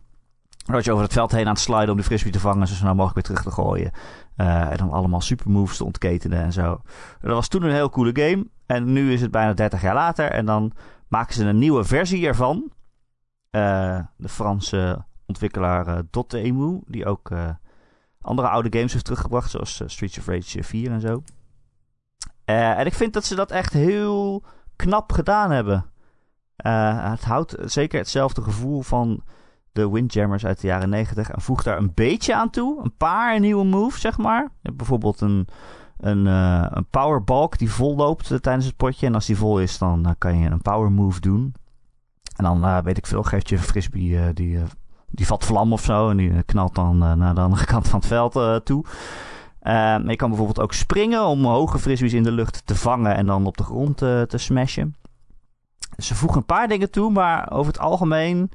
Speaker 1: Was je over het veld heen aan het sliden om de frisbee te vangen, zo snel mogelijk weer terug te gooien. Uh, en dan allemaal super moves te ontketenen en zo. Dat was toen een heel coole game. En nu is het bijna 30 jaar later. En dan maken ze een nieuwe versie ervan. Uh, de Franse ontwikkelaar uh, Dotemu, die ook uh, andere oude games heeft teruggebracht, zoals Streets of Rage 4 en zo. en ik vind dat ze dat echt heel knap gedaan hebben. het houdt zeker hetzelfde gevoel van de Windjammers uit de jaren 90 en voegt daar een beetje aan toe. Een paar nieuwe moves, zeg maar. Je hebt bijvoorbeeld een, een, een powerbalk die vol loopt tijdens het potje. En als die vol is, dan kan je een power move doen. En dan uh, weet ik veel, geeft je een frisbee uh, die, uh, die vat vlam of zo. En die knalt dan naar de andere kant van het veld toe. je kan bijvoorbeeld ook springen om hoge frisbees in de lucht te vangen en dan op de grond te smashen. Ze voegen een paar dingen toe, maar over het algemeen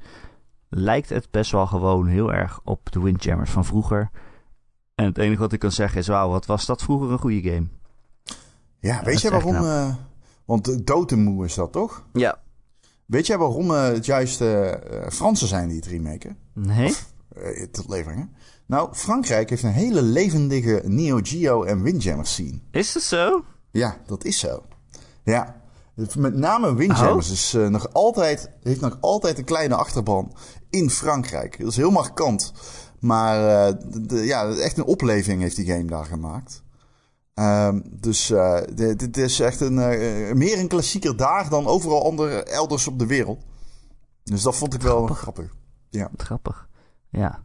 Speaker 1: lijkt het best wel gewoon heel erg op de Windjammers van vroeger. En het enige wat ik kan zeggen is, wauw, wat was dat vroeger een goede game.
Speaker 2: Ja, weet je waarom... want Dotemu is dat, toch?
Speaker 1: Ja.
Speaker 2: Weet jij waarom uh, het juist uh, Fransen zijn die het remaken?
Speaker 1: Nee.
Speaker 2: Of, tot leveringen. Nou, Frankrijk heeft een hele levendige Neo Geo en Windjammers scene.
Speaker 1: Is dat zo?
Speaker 2: Ja, dat is zo. Ja. Met name Windjammers
Speaker 1: oh.
Speaker 2: is, nog altijd, heeft nog altijd een kleine achterban in Frankrijk. Dat is heel markant. Maar de, ja, echt een opleving heeft die game daar gemaakt. Um, dus uh, dit, dit, is echt een, uh, meer een klassieker daar dan overal andere elders op de wereld. Dus dat vond ik wel grappig. grappig. Ja.
Speaker 1: Grappig, ja.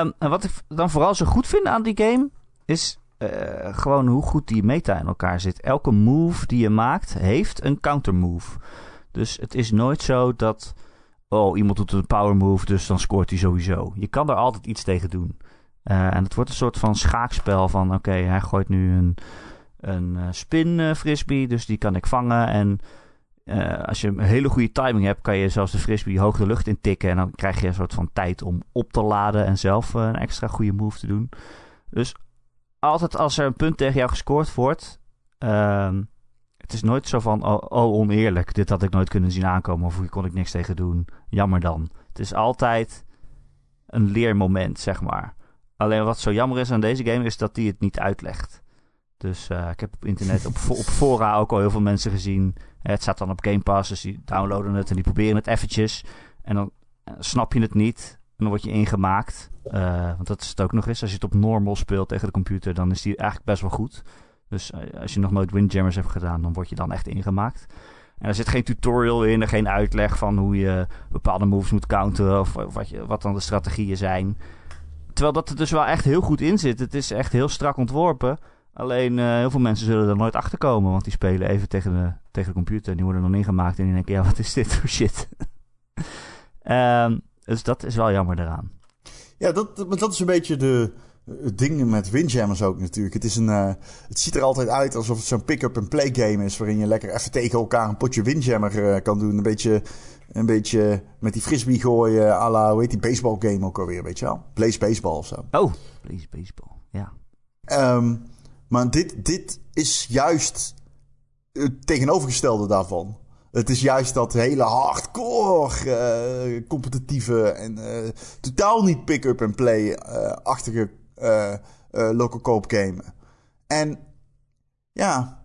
Speaker 1: Um, en wat ik dan vooral zo goed vind aan die game is uh, gewoon hoe goed die meta in elkaar zit. Elke move die je maakt heeft een counter move. Dus het is nooit zo dat, oh iemand doet een power move, dus dan scoort hij sowieso. Je kan er altijd iets tegen doen. Uh, en het wordt een soort van schaakspel van... oké, hij gooit nu een, een uh, spin uh, frisbee, dus die kan ik vangen. En als je een hele goede timing hebt... kan je zelfs de frisbee hoog de lucht in tikken... en dan krijg je een soort van tijd om op te laden... en zelf een extra goede move te doen. Dus altijd als er een punt tegen jou gescoord wordt... ehm, het is nooit zo van, oh, oh, oneerlijk, dit had ik nooit kunnen zien aankomen... of hier kon ik niks tegen doen, jammer dan. Het is altijd een leermoment, zeg maar... Alleen wat zo jammer is aan deze game is dat die het niet uitlegt. Dus uh, ik heb op internet, op, fora ook al heel veel mensen gezien. Het staat dan op Game Pass, dus die downloaden het en die proberen het eventjes. En dan uh, snap je het niet en dan word je ingemaakt. Want dat is het ook nog eens. Als je het op normal speelt tegen de computer, dan is die eigenlijk best wel goed. Dus als je nog nooit Windjammers hebt gedaan, dan word je dan echt ingemaakt. En er zit geen tutorial in, er geen uitleg van hoe je bepaalde moves moet counteren of wat, je, wat dan de strategieën zijn. Terwijl dat er dus wel echt heel goed in zit. Het is echt heel strak ontworpen. Alleen uh, heel veel mensen zullen er nooit achter komen. Want die spelen even tegen de, tegen de computer. En die worden dan ingemaakt. En die denken, ja, wat is dit voor shit? um, dus dat is wel jammer eraan.
Speaker 2: Ja, dat, dat is een beetje de, het ding met Windjammers ook natuurlijk. Het, is een, uh, het ziet er altijd uit alsof het zo'n pick-up-and-play game is. Waarin je lekker even tegen elkaar een potje Windjammer kan doen. Een beetje een beetje met die frisbee gooien, à la, hoe heet die baseball game ook alweer, weet je wel? Blaze Baseball of zo.
Speaker 1: Oh, Blaze Baseball, ja.
Speaker 2: Um, maar dit, dit is juist het tegenovergestelde daarvan. Het is juist dat hele hardcore, uh, competitieve en uh, totaal niet pick-up en play-achtige uh, local coop game. En ja,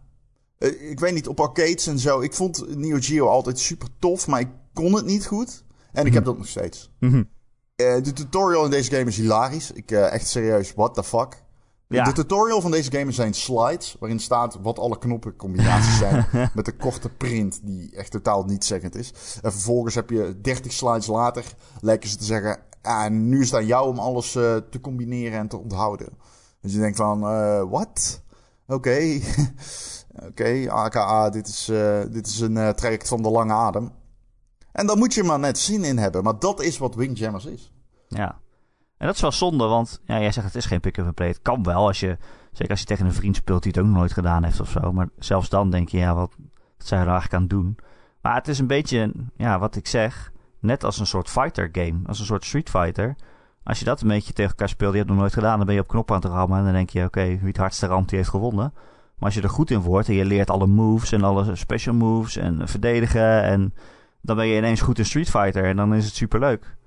Speaker 2: ik weet niet, op arcades en zo. Ik vond Neo Geo altijd super tof, maar ik kon het niet goed. En ik heb dat nog steeds.
Speaker 1: -hmm.
Speaker 2: uh, de tutorial in deze game is hilarisch. Ik, uh, echt serieus, what the fuck.
Speaker 1: Ja.
Speaker 2: De tutorial van deze game zijn slides, waarin staat wat alle knoppencombinaties zijn. met een korte print die echt totaal niet zeggend is. En vervolgens heb je 30 slides later, lijken ze te zeggen... En nu is het aan jou om alles uh, te combineren en te onthouden. Dus je denkt van, wat? Oké. Okay. Oké, okay, aka, dit is, dit is een traject van de lange adem. En dan moet je maar net zin in hebben. Maar dat is wat Windjammers is.
Speaker 1: Ja. En dat is wel zonde, want ja, jij zegt het is geen pick-up-and-play. Het kan wel, als je, zeker als je tegen een vriend speelt die het ook nooit gedaan heeft of zo. Maar zelfs dan denk je, ja, wat, wat zijn we er eigenlijk aan het doen? Maar het is een beetje, ja, wat ik zeg, net als een soort fighter game. Als een soort Street Fighter. Als je dat een beetje tegen elkaar speelt, die je het nog nooit gedaan, dan ben je op knoppen aan het rammen. En dan denk je, oké, wie het hardste ramt, die heeft gewonnen. Maar als je er goed in wordt en je leert alle moves en alle special moves en verdedigen. En dan ben je ineens goed in Street Fighter en dan is het superleuk.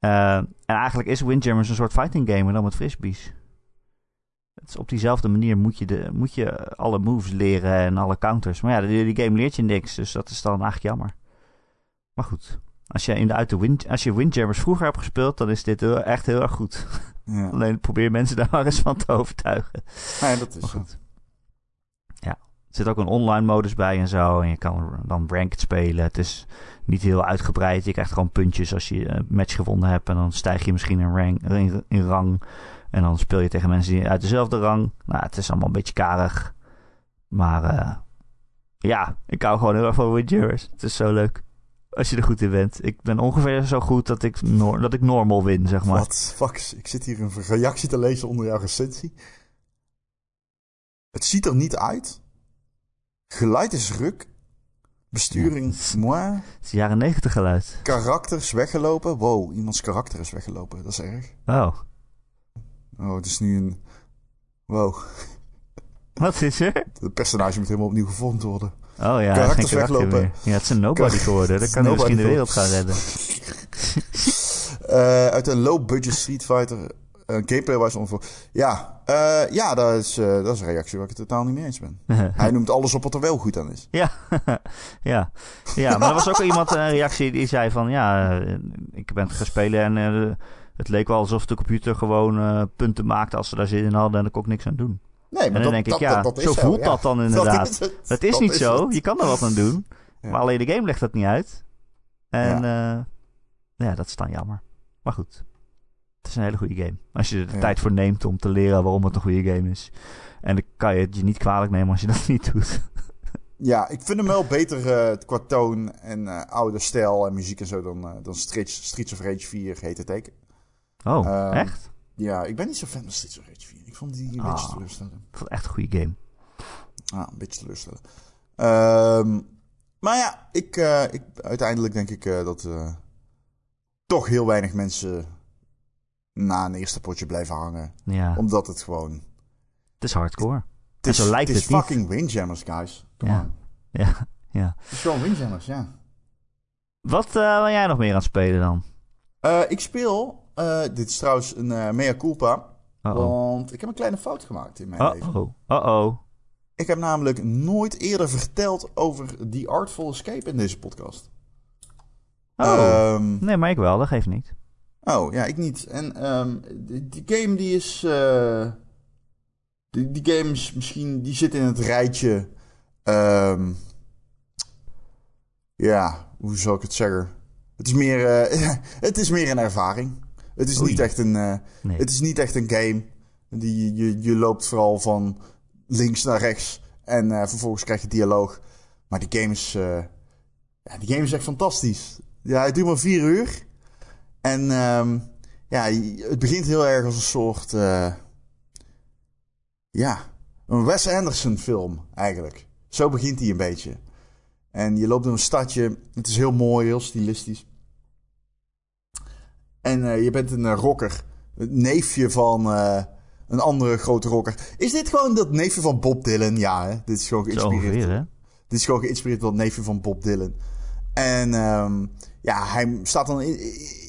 Speaker 1: Uh, en eigenlijk is Windjammers een soort fighting game, maar dan met frisbees. Het is op diezelfde manier moet je, de, moet je alle moves leren en alle counters. Maar ja, die, die game leert je niks, dus dat is dan eigenlijk jammer. Maar goed, als je, in de, uit de wind, als je Windjammers vroeger hebt gespeeld, dan is dit heel, echt heel erg goed. Ja. Alleen probeer mensen daar maar eens van te overtuigen.
Speaker 2: Ja, dat is goed.
Speaker 1: Er zit ook een online modus bij en zo. En je kan dan ranked spelen. Het is niet heel uitgebreid. Je krijgt gewoon puntjes als je een match gewonnen hebt. En dan stijg je misschien in, rank, in, rang. En dan speel je tegen mensen die uit dezelfde rang. Nou, het is allemaal een beetje karig. Maar uh, ja, ik hou gewoon heel erg van Windjammers. Het is zo leuk. Als je er goed in bent. Ik ben ongeveer zo goed dat ik, dat ik normal win, zeg maar.
Speaker 2: Wat fuck? Ik zit hier een reactie te lezen onder jouw recensie. Het ziet er niet uit. Geluid is ruk. Besturing, ja. moi.
Speaker 1: Het is jaren negentig geluid.
Speaker 2: Karakters weggelopen. Wow, iemands karakter is weggelopen. Dat is erg.
Speaker 1: Oh.
Speaker 2: Oh, het is nu een... Wow.
Speaker 1: Wat is er?
Speaker 2: Het personage moet helemaal opnieuw gevormd worden.
Speaker 1: Oh ja,
Speaker 2: karakters weglopen.
Speaker 1: Meer. Ja, het is een nobody geworden. Dan kan hij misschien de wereld gaan redden.
Speaker 2: uh, uit een low-budget Street Fighter. Gameplay was ongeveer. Ja, uh, ja dat, is, dat is een reactie waar ik het totaal niet mee eens ben. hij noemt alles op wat er wel goed aan is.
Speaker 1: Ja, ja. ja maar er was ook iemand, een reactie die zei van... Ja, ik ben gaan spelen en het leek wel alsof de computer gewoon punten maakte als ze daar zin in hadden. En ik niks aan doen.
Speaker 2: Nee, maar
Speaker 1: en dan
Speaker 2: dat,
Speaker 1: denk ik, ja,
Speaker 2: dat,
Speaker 1: zo voelt dat dan inderdaad.
Speaker 2: Dat is,
Speaker 1: het,
Speaker 2: het.
Speaker 1: is niet
Speaker 2: is
Speaker 1: zo,
Speaker 2: het.
Speaker 1: je kan er wat aan doen.
Speaker 2: Ja.
Speaker 1: Maar alleen de game legt dat niet uit. En ja. ja, dat is dan jammer. Maar goed, het is een hele goede game. Als je er de
Speaker 2: Ja.
Speaker 1: tijd voor neemt om te leren waarom het een goede game is. En dan kan je het je niet kwalijk nemen als je dat niet doet.
Speaker 2: Ja, ik vind hem wel beter eh, qua toon en eh, oude stijl en muziek en zo dan, eh, dan Streets, Streets of Rage 4 heet het teken.
Speaker 1: Oh,
Speaker 2: Ehm,
Speaker 1: echt?
Speaker 2: Ja, ik ben niet zo fan van Streets of Rage 4. Ik vond die een
Speaker 1: Ah.
Speaker 2: beetje teleurstellend.
Speaker 1: Ik vond het echt een goede game.
Speaker 2: Ah, een beetje teleurstellend. Ehm, maar ja, ik, ik, uiteindelijk denk ik dat toch heel weinig mensen na een eerste potje blijven hangen.
Speaker 1: Ja,
Speaker 2: Omdat het gewoon...
Speaker 1: het is hardcore.
Speaker 2: Het is,
Speaker 1: zo lijkt
Speaker 2: het is
Speaker 1: het niet.
Speaker 2: fucking Windjammers, guys. Come
Speaker 1: Ja.
Speaker 2: on.
Speaker 1: Ja, ja.
Speaker 2: Het is gewoon Windjammers, ja.
Speaker 1: Wat eh ben jij nog meer aan het spelen dan?
Speaker 2: Eh, ik speel... eh, dit is trouwens een eh, mea culpa. Want ik heb een kleine fout gemaakt in mijn leven.
Speaker 1: Uh-oh. Uh-oh.
Speaker 2: Ik heb namelijk nooit eerder verteld over The Artful Escape in deze podcast.
Speaker 1: Oh.
Speaker 2: Ehm,
Speaker 1: Nee, maar ik wel, dat geeft niet.
Speaker 2: Oh, ja, ik niet. En ehm, die, die game die is... eh, die, die game is misschien... Die zit in het rijtje... ehm, ja, hoe zou ik het zeggen? Het is meer, eh, het is meer een ervaring. Het is,
Speaker 1: Oei.
Speaker 2: niet echt een, eh,
Speaker 1: Nee.
Speaker 2: het is niet echt een game. Die, je, je loopt vooral van links naar rechts. En vervolgens krijg je dialoog. Maar die game is... ja, die game is echt fantastisch. Ja, het duurt maar vier uur. En ehm, ja, het begint heel erg als een soort... eh, ja, een Wes Anderson film eigenlijk. Zo begint hij een beetje. En je loopt door een stadje. Het is heel mooi, heel stilistisch. En eh, je bent een eh, rocker. Het neefje van een andere grote rocker. Is dit gewoon dat neefje van Bob Dylan? Ja, hè? Dit is gewoon geïnspireerd.
Speaker 1: ongeveer, hè?
Speaker 2: Dit is gewoon geïnspireerd door het neefje van Bob Dylan. En ehm, ja, hij staat dan... in-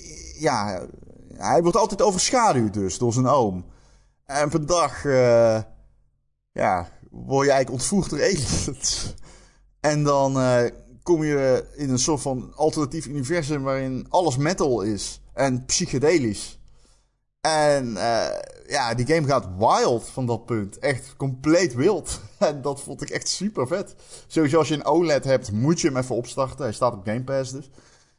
Speaker 2: ja, hij wordt altijd overschaduwd dus door zijn oom. En een dag... eh, ja, word je eigenlijk ontvoerd door aliens. en dan eh, kom je in een soort van alternatief universum... waarin alles metal is en psychedelisch. En eh, ja, die game gaat wild van dat punt. Echt compleet wild. En dat vond ik echt super vet. Sowieso als je een OLED hebt, moet je hem even opstarten. Hij staat op Game Pass dus.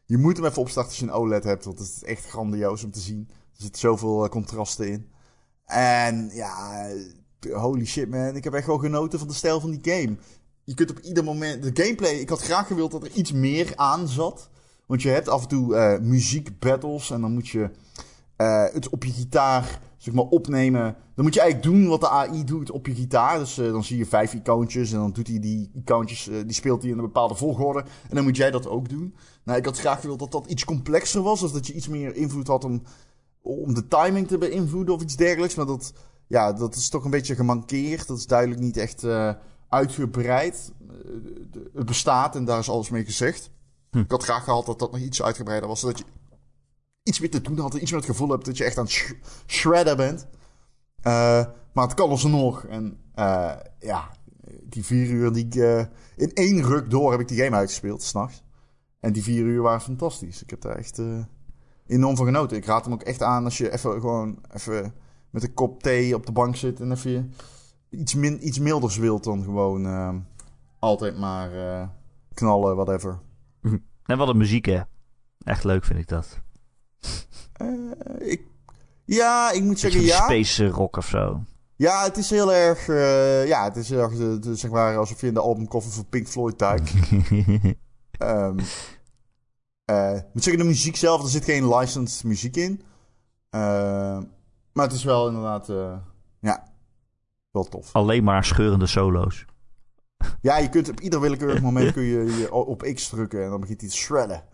Speaker 2: Je moet hem even opstarten als je een OLED hebt, want het is echt grandioos om te zien. Er zitten zoveel eh, contrasten in. En ja, holy shit man. Ik heb echt gewoon genoten van de stijl van die game. Je kunt op ieder moment... De gameplay, ik had graag gewild dat er iets meer aan zat. Want je hebt af en toe eh muziek battles en dan moet je eh, het op je gitaar zeg maar, opnemen. Dan moet je eigenlijk doen wat de AI doet op je gitaar. Dus eh, dan zie je vijf icoontjes en dan doet hij die icoontjes, eh, die speelt hij in een bepaalde volgorde. En dan moet jij dat ook doen. Nou, ik had graag gewild dat dat iets complexer was. Of dat je iets meer invloed had om, om de timing te beïnvloeden of iets dergelijks. Maar dat, ja, dat is toch een beetje gemankeerd. Dat is duidelijk niet echt eh, uitgebreid. Eh, het bestaat en daar is alles mee gezegd.
Speaker 1: Hm.
Speaker 2: Ik had graag gehad dat dat nog iets uitgebreider was. Zodat je iets meer te doen had. Iets meer het gevoel hebt dat je echt aan het sh- shredden bent. Eh, maar het kan alsnog. En ja, die vier uur die ik... in één ruk door heb ik die game uitgespeeld, s'nachts. En die vier uur waren fantastisch. Ik heb daar echt eh, enorm van genoten. Ik raad hem ook echt aan als je even gewoon even met een kop thee op de bank zit en even iets, min, iets milders wilt dan gewoon eh, altijd maar eh, knallen, whatever.
Speaker 1: En wat een muziek, hè. Echt leuk vind ik dat.
Speaker 2: Ik, ja, ik moet zeggen ja.
Speaker 1: space rock of zo.
Speaker 2: Ja, het is heel erg, ja, het is heel erg, de, de- zeg maar, alsof je in de albumkoffer van Pink Floyd duikt. Ehm eh, ik moet zeggen, de muziek zelf, er zit geen licensed muziek in. Eh, maar het is wel inderdaad, eh, ja, wel tof.
Speaker 1: Alleen maar scheurende solo's.
Speaker 2: Ja, je kunt op ieder willekeurig moment kun je, je op X drukken en dan begint hij te shredden.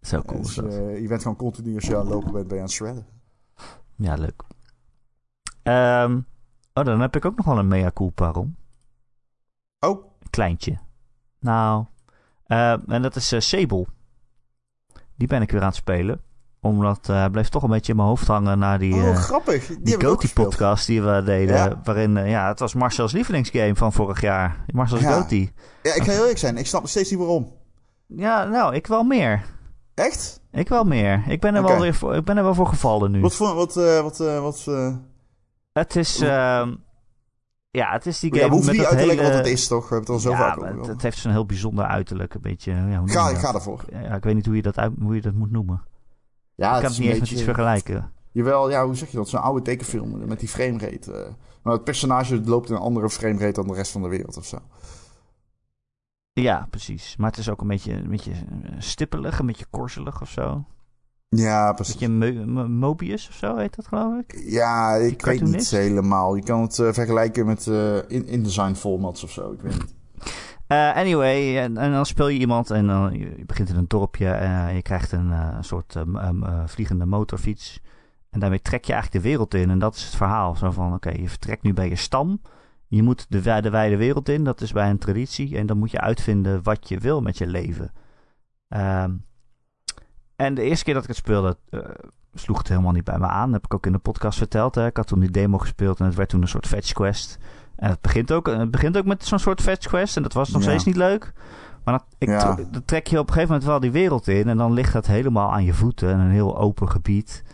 Speaker 1: Zo cool is
Speaker 2: Dus,
Speaker 1: dat.
Speaker 2: eh, je bent gewoon continu als je aan het lopen bent, ben je aan het shredden.
Speaker 1: Ja, leuk. Ehm, oh, dan heb ik ook nog wel een mea culpa, Ron.
Speaker 2: Oh,
Speaker 1: kleintje. Nou, eh, en dat is eh, Sable. Die ben ik weer aan het spelen. Omdat eh, hij bleef toch een beetje in mijn hoofd hangen na die,
Speaker 2: oh
Speaker 1: eh,
Speaker 2: grappig. Die,
Speaker 1: die
Speaker 2: gespeeld.
Speaker 1: Goaty-podcast die we deden.
Speaker 2: Ja.
Speaker 1: Waarin, eh, ja, het was Marcel's lievelingsgame van vorig jaar. Marcel's
Speaker 2: Ja.
Speaker 1: Goaty.
Speaker 2: Ja, ik ga heel eerlijk zijn, ik snap nog steeds niet waarom.
Speaker 1: Ja, nou, ik wel meer.
Speaker 2: Echt?
Speaker 1: Ik wel meer. Ik ben er, wel, weer voor, ik ben er wel voor gevallen nu.
Speaker 2: Wat voor, wat, eh, wat, eh, wat, eh,
Speaker 1: Het is... ja, het is die
Speaker 2: ja,
Speaker 1: game
Speaker 2: we hoeven
Speaker 1: met
Speaker 2: niet uit te leggen
Speaker 1: hele...
Speaker 2: wat het is, toch? We hebben het al zo
Speaker 1: ja,
Speaker 2: vaak over
Speaker 1: het, heeft zo'n heel bijzonder uiterlijk. Een beetje... Ja, hoe
Speaker 2: Ga, ga ervoor.
Speaker 1: Ja, ik weet niet hoe je dat, uit, hoe je dat moet noemen.
Speaker 2: Ja,
Speaker 1: ik
Speaker 2: het
Speaker 1: kan het niet
Speaker 2: een
Speaker 1: eens met iets vergelijken.
Speaker 2: Jawel, ja, hoe zeg je dat? Zo'n oude tekenfilm met die framerate. eh. maar het personage loopt in een andere framerate dan de rest van de wereld of zo.
Speaker 1: Ja, precies. Maar het is ook een beetje, een beetje eh, stippelig, een beetje korzelig of zo.
Speaker 2: Ja, precies.
Speaker 1: beetje Mo- Mo- Mobius of zo heet dat, geloof ik.
Speaker 2: Ja, ik weet niet helemaal. Je kan het eh, vergelijken met eh in InDesign formats of zo. Ik weet niet.
Speaker 1: Eh, anyway, en, en dan speel je iemand en dan je begint in een dorpje en je krijgt een soort vliegende motorfiets. En daarmee trek je eigenlijk de wereld in. En dat is het verhaal. Zo van, oké, je vertrekt nu bij je stam. Je moet de, de wijde wereld in. Dat is bij een traditie. En dan moet je uitvinden wat je wil met je leven. Ehm, en de eerste keer dat ik het speelde, eh, sloeg het helemaal niet bij me aan. Dat heb ik ook in de podcast verteld. Hè. Ik had toen die demo gespeeld en het werd toen een soort fetch quest. En het begint ook, het begint ook met zo'n soort fetch quest. En dat was nog
Speaker 2: Ja.
Speaker 1: steeds niet leuk. Maar dat, ik,
Speaker 2: Ja.
Speaker 1: trek je op een gegeven moment wel die wereld in. En dan ligt dat helemaal aan je voeten. En een heel open gebied.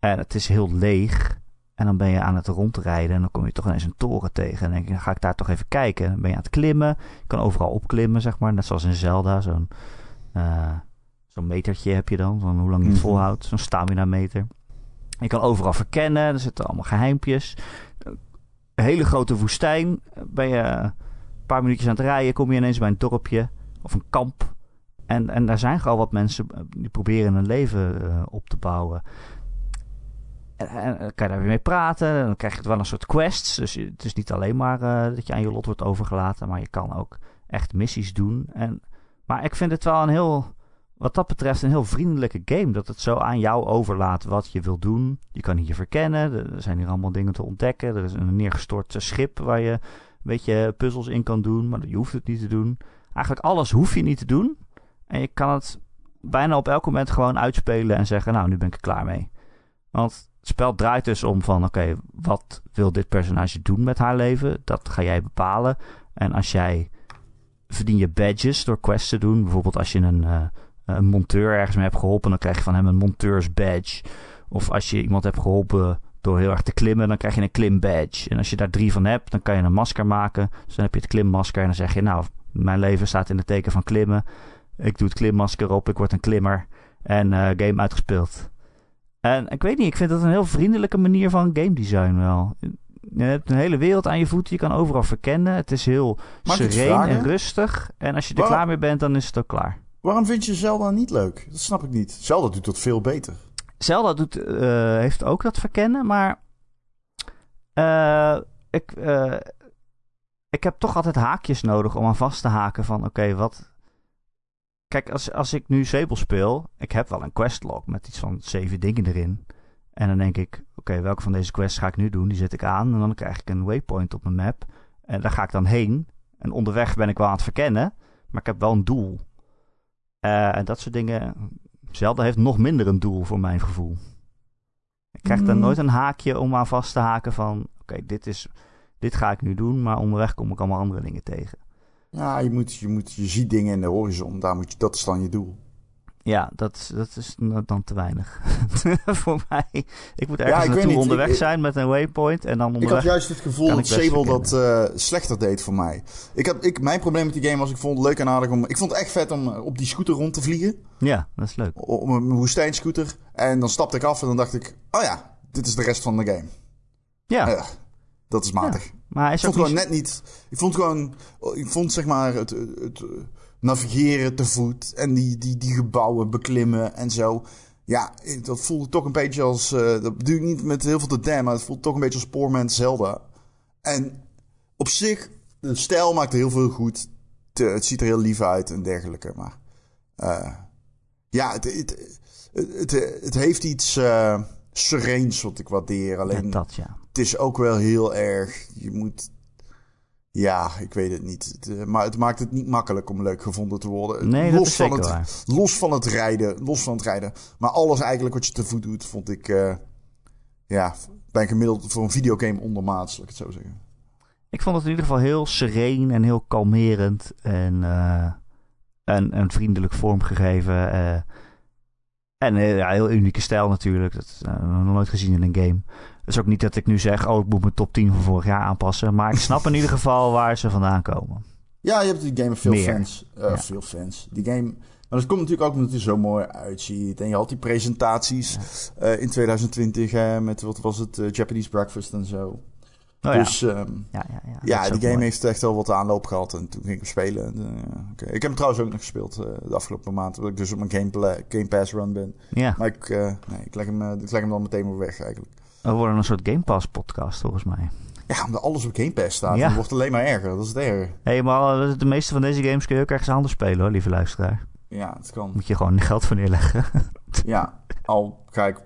Speaker 1: En het is heel leeg. En dan ben je aan het rondrijden. En dan kom je toch ineens een toren tegen. En denk je, dan ga ik daar toch even kijken. En dan ben je aan het klimmen. Je kan overal opklimmen, zeg maar. Net zoals in Zelda. Zo'n eh, zo'n metertje heb je dan. Van hoe lang je het
Speaker 2: Mhm.
Speaker 1: volhoudt. Zo'n stamina meter. Je kan overal verkennen. Er zitten allemaal geheimpjes. Een hele grote woestijn. Ben je een paar minuutjes aan het rijden. Kom je ineens bij een dorpje. Of een kamp. En, en daar zijn gewoon wat mensen eh, die proberen een leven eh, op te bouwen. En, en kan je daar weer mee praten. En dan krijg je wel een soort quests. Dus je- het is niet alleen maar eh, dat je aan je lot wordt overgelaten. Maar je kan ook echt missies doen. En, maar ik vind het wel een heel, wat dat betreft, een heel vriendelijke game. Dat het zo aan jou overlaat wat je wil doen. Je kan hier verkennen. Er zijn hier allemaal dingen te ontdekken. Er is een neergestort eh, schip waar je een beetje puzzels in kan doen. Maar je hoeft het niet te doen. Eigenlijk alles hoef je niet te doen. En je kan het bijna op elk moment gewoon uitspelen en zeggen: Nou, nu ben ik klaar mee. Want het spel draait dus om van: oké, wat wil dit personage doen met haar leven? Dat ga jij bepalen. En als jij verdien je badges door quests te doen. Bijvoorbeeld als je een, eh, een monteur ergens mee hebt geholpen, dan krijg je van hem een monteurs badge. Of als je iemand hebt geholpen door heel erg te klimmen, dan krijg je een klim badge. En als je daar drie van hebt, dan kan je een masker maken. Dus dan heb je het klimmasker en dan zeg je: Nou, mijn leven staat in het teken van klimmen. Ik doe het klimmasker op, ik word een klimmer. En eh, game uitgespeeld. En ik weet niet, ik vind dat een heel vriendelijke manier van game design wel. Je hebt een hele wereld aan je voeten, je kan overal verkennen. Het is heel sereen en rustig. En als je er
Speaker 2: Waarom-
Speaker 1: klaar mee bent, dan is het ook klaar.
Speaker 2: Waarom vind je Zelda niet leuk? Dat snap ik niet. Zelda doet dat veel beter.
Speaker 1: Zelda doet, eh, heeft ook dat verkennen, maar eh, ik, eh, ik heb toch altijd haakjes nodig om aan vast te haken van oké, wat... Kijk, als, als ik nu Sable speel, ik heb wel een questlog met iets van zeven dingen erin. En dan denk ik, oké, welke van deze quests ga ik nu doen? Die zet ik aan en dan krijg ik een waypoint op mijn map. En daar ga ik dan heen. En onderweg ben ik wel aan het verkennen, maar ik heb wel een doel. Eh, en dat soort dingen. Zelda heeft nog minder een doel voor mijn gevoel. Ik krijg daar
Speaker 2: Mm.
Speaker 1: nooit een haakje om aan vast te haken van... Oké, dit is dit ga ik nu doen, maar onderweg kom ik allemaal andere dingen tegen.
Speaker 2: Ja, je, moet, je, moet, je ziet dingen in de horizon. Daar moet je, dat is dan je doel.
Speaker 1: Ja, dat, is- dat is dan te weinig voor mij. Ik moet
Speaker 2: Ja,
Speaker 1: ergens
Speaker 2: ik
Speaker 1: naartoe
Speaker 2: niet.
Speaker 1: onderweg
Speaker 2: Ik-
Speaker 1: zijn met een waypoint en dan
Speaker 2: Ik
Speaker 1: onderweg...
Speaker 2: had juist het gevoel dat
Speaker 1: ik
Speaker 2: Sable dat eh, slechter deed voor mij. Ik had, ik, mijn probleem met die game was, ik vond het leuk en aardig om... Ik vond het echt vet om eh, op die scooter rond te vliegen.
Speaker 1: Ja, dat is leuk.
Speaker 2: Op een woestijnscooter. En dan stapte ik af en dan dacht ik... Oh ja, dit is de rest van de game.
Speaker 1: Ja,
Speaker 2: Ja, dat is matig.
Speaker 1: maar hij
Speaker 2: Ik
Speaker 1: is
Speaker 2: vond
Speaker 1: ook
Speaker 2: gewoon
Speaker 1: niet...
Speaker 2: net niet... Ik vond gewoon... Ik vond zeg maar het, het, het navigeren te voet. En die, die, die gebouwen beklimmen en zo. Ja, dat voelde toch een beetje als... eh, dat bedoel ik niet met heel veel te damn, maar het voelde toch een beetje als Poorman Zelda. En op zich, de stijl maakte heel veel goed. Te- het ziet er heel lief uit en dergelijke. Maar eh, ja, het, het, het, het, heeft iets eh sereens wat ik waardeer. Alleen
Speaker 1: Ja, dat, ja.
Speaker 2: het is ook wel heel erg. Je moet. Ja, ik weet het niet. Eh, maar het maakt het niet makkelijk om leuk gevonden te worden.
Speaker 1: Nee, dat
Speaker 2: los,
Speaker 1: is
Speaker 2: van het,
Speaker 1: waar.
Speaker 2: los van het rijden. Los van het rijden. Maar alles eigenlijk wat je te voet doet, vond ik. eh, ja, bij een gemiddeld voor een videogame ondermaats, laat ik het zo zeggen.
Speaker 1: Ik vond het in ieder geval heel sereen en heel kalmerend en, eh, en, en vriendelijk vormgegeven. en ja, heel unieke stijl natuurlijk. Dat is eh, nog nooit gezien in een game. Het is ook niet dat ik nu zeg, oh, ik moet mijn top 10 van vorig jaar aanpassen. Maar ik snap in ieder geval waar ze vandaan komen.
Speaker 2: Ja, je hebt die game veel
Speaker 1: Meer.
Speaker 2: fans. Eh,
Speaker 1: Ja.
Speaker 2: Veel fans. Die game. Maar dat komt natuurlijk ook omdat hij zo mooi uitziet. En je had die presentaties eh, in 2020 hè, met wat was het, eh, Japanese Breakfast en zo.
Speaker 1: Oh, ja.
Speaker 2: dus ehm,
Speaker 1: ja, ja, ja,
Speaker 2: Ja,
Speaker 1: is
Speaker 2: die game
Speaker 1: mooi.
Speaker 2: heeft echt wel wat aanloop gehad. En toen ging ik hem spelen. En. Ik heb hem trouwens ook nog gespeeld de afgelopen maand. Omdat ik dus op mijn Game, game Pass run ben.
Speaker 1: Ja,
Speaker 2: Maar ik, nee, ik, leg hem, ik leg hem dan meteen weer weg eigenlijk.
Speaker 1: We worden een soort Game Pass podcast volgens mij.
Speaker 2: Ja, omdat alles op Game Pass staat.
Speaker 1: Ja.
Speaker 2: Het wordt alleen maar erger. Dat is het erger.
Speaker 1: Hé, hey, maar eh, de meeste van deze games kun je ook ergens anders spelen hoor, lieve luisteraar.
Speaker 2: Ja, het kan.
Speaker 1: Moet je gewoon geld voor neerleggen.
Speaker 2: Ja, al ga ik...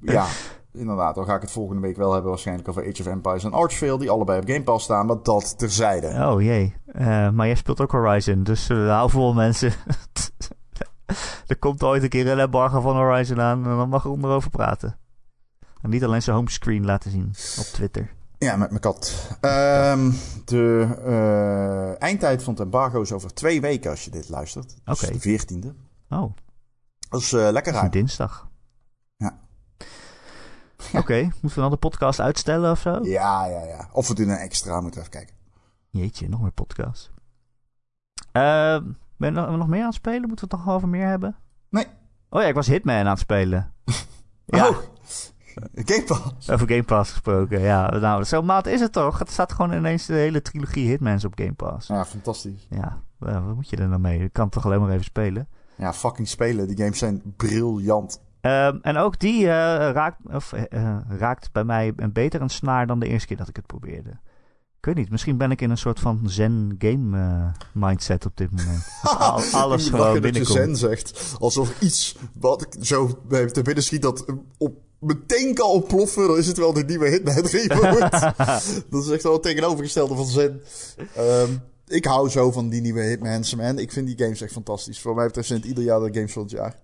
Speaker 2: Ja, inderdaad. Dan ga ik het volgende week wel hebben waarschijnlijk over Age of Empires en Archvale. Die allebei op Game Pass staan. Maar dat terzijde.
Speaker 1: Oh jee. Eh, maar jij speelt ook Horizon, dus uh, hou vol mensen. er komt ooit een keer een embargo van Horizon aan en dan mag er erover praten. En niet alleen zijn homescreen laten zien op Twitter.
Speaker 2: Ja, met mijn kat. Ehm, de eh, eindtijd van het embargo is over twee weken als je dit luistert. Dus
Speaker 1: Oké.
Speaker 2: de veertiende.
Speaker 1: Oh,
Speaker 2: Dat is eh, lekker ruim.
Speaker 1: dinsdag.
Speaker 2: Ja.
Speaker 1: Oké, moeten we dan de podcast uitstellen of zo?
Speaker 2: Ja, ja, ja. Of we doen een extra, moeten we even kijken.
Speaker 1: Jeetje, nog meer podcasts. Eh, ben je nog, nog meer aan het spelen? Moeten we het nog over meer hebben?
Speaker 2: Nee.
Speaker 1: Oh ja, ik was Hitman aan het spelen. Ja,
Speaker 2: Oh, Game Pass.
Speaker 1: over Game Pass gesproken. Ja, nou, zo maat is het toch? Het staat gewoon ineens de hele trilogie Hitmans op Game Pass.
Speaker 2: Ja, fantastisch.
Speaker 1: Ja, eh, wat moet je er nou mee? Je kan toch alleen maar even spelen.
Speaker 2: Ja, fucking spelen. Die games zijn briljant.
Speaker 1: Ehm, en ook die eh, raakt, of, eh, raakt bij mij een beter een snaar dan de eerste keer dat ik het probeerde. Ik weet niet, misschien ben ik in een soort van zen game eh, mindset op dit moment. Al- alles gewoon
Speaker 2: lach dat je
Speaker 1: binnenkomt.
Speaker 2: zen zegt. Alsof iets wat ik zo te binnen schiet dat op, meteen kan ontploffen. Dan is het wel de nieuwe Hitman Reboot. dat is echt wel het tegenovergestelde van zen. Ehm, ik hou zo van die nieuwe Hitmans, man. Ik vind die games echt fantastisch. Voor mij betreft zijn het ieder jaar de games van het jaar.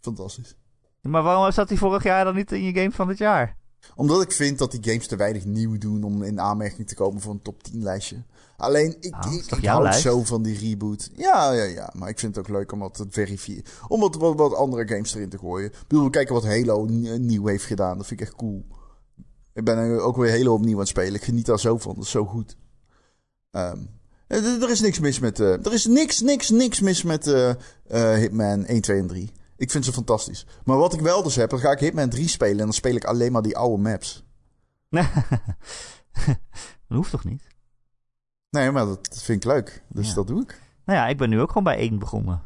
Speaker 2: Fantastisch.
Speaker 1: Maar waarom zat hij vorig jaar dan niet in je game van het jaar?
Speaker 2: Omdat ik vind dat die games te weinig nieuw doen om in aanmerking te komen voor een top 10 lijstje. Alleen, ik,
Speaker 1: Ah,
Speaker 2: ik, hou
Speaker 1: lijst?
Speaker 2: zo van die reboot. Ja, ja, ja. Maar ik vind het ook leuk om wat te verifiëren. Om wat, wat, wat andere games erin te gooien. Ik bedoel, we kijken wat Halo nie- nieuw heeft gedaan. Dat vind ik echt cool. Ik ben ook weer Halo opnieuw aan het spelen. Ik geniet daar zo van. Dat is zo goed. Ehm, er er is niks mis met... eh, er is niks, niks, niks mis met eh, eh, Hitman 1, 2 en 3. Ik vind ze fantastisch. Maar wat ik wel dus heb, dan ga ik Hitman 3 spelen... en dan speel ik alleen maar die oude maps.
Speaker 1: dat hoeft toch niet?
Speaker 2: Nee, maar dat vind ik leuk. Dus
Speaker 1: Ja.
Speaker 2: dat doe ik.
Speaker 1: Nou ja, ik ben nu ook gewoon bij één begonnen.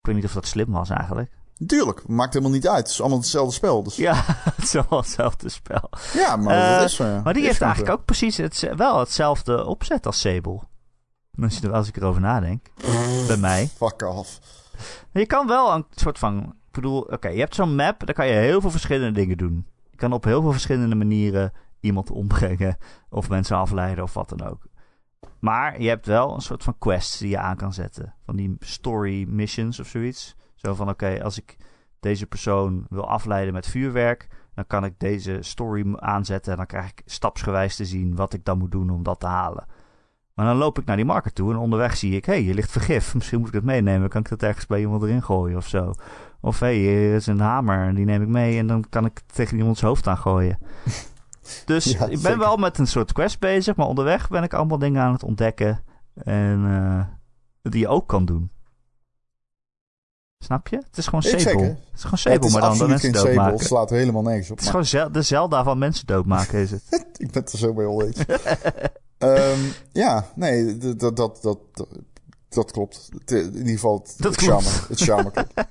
Speaker 1: Ik weet niet of dat slim was eigenlijk.
Speaker 2: Tuurlijk, maakt helemaal niet uit. Het is allemaal hetzelfde spel. Dus...
Speaker 1: Ja, het is wel hetzelfde spel.
Speaker 2: Ja, maar
Speaker 1: Eh,
Speaker 2: dat is zo. ja.
Speaker 1: Maar die
Speaker 2: Is
Speaker 1: heeft eigenlijk ook precies het, wel hetzelfde opzet als Sable. Als, ik erover nadenk. Bij mij.
Speaker 2: Fuck off.
Speaker 1: Je kan wel een soort van... Ik bedoel, oké, je hebt zo'n map. Daar kan je heel veel verschillende dingen doen. Je kan op heel veel verschillende manieren iemand ombrengen. Of mensen afleiden of wat dan ook. Maar je hebt wel een soort van quests die je aan kan zetten. Van die story missions of zoiets. Zo van, oké, als ik deze persoon wil afleiden met vuurwerk... dan kan ik deze story aanzetten... en dan krijg ik stapsgewijs te zien wat ik dan moet doen om dat te halen. Maar dan loop ik naar die market toe en onderweg zie ik... hé, hey, hier ligt vergif, misschien moet ik het meenemen. Kan ik dat ergens bij iemand erin gooien of zo? Of hé, hey, hier is een hamer en die neem ik mee... en dan kan ik het tegen iemands hoofd aan gooien. Dus
Speaker 2: Ja,
Speaker 1: ik ben
Speaker 2: zeker.
Speaker 1: wel met een soort quest bezig... maar onderweg ben ik allemaal dingen aan het ontdekken... en eh, die je ook kan doen. Snap je? Het is gewoon Sable.
Speaker 2: zeker.
Speaker 1: Het is gewoon Sable, maar dan
Speaker 2: absoluut
Speaker 1: mensen
Speaker 2: geen Sable.
Speaker 1: doodmaken.
Speaker 2: Het slaat helemaal nergens op.
Speaker 1: Het is
Speaker 2: maar-
Speaker 1: gewoon de Zelda van mensen doodmaken, is het.
Speaker 2: Ik ben het er zo mee oneens. Ehm ja, nee, dat, dat, dat, dat, klopt. Het, in ieder geval het,
Speaker 1: Dat
Speaker 2: het
Speaker 1: klopt.
Speaker 2: charme. Het charme klopt.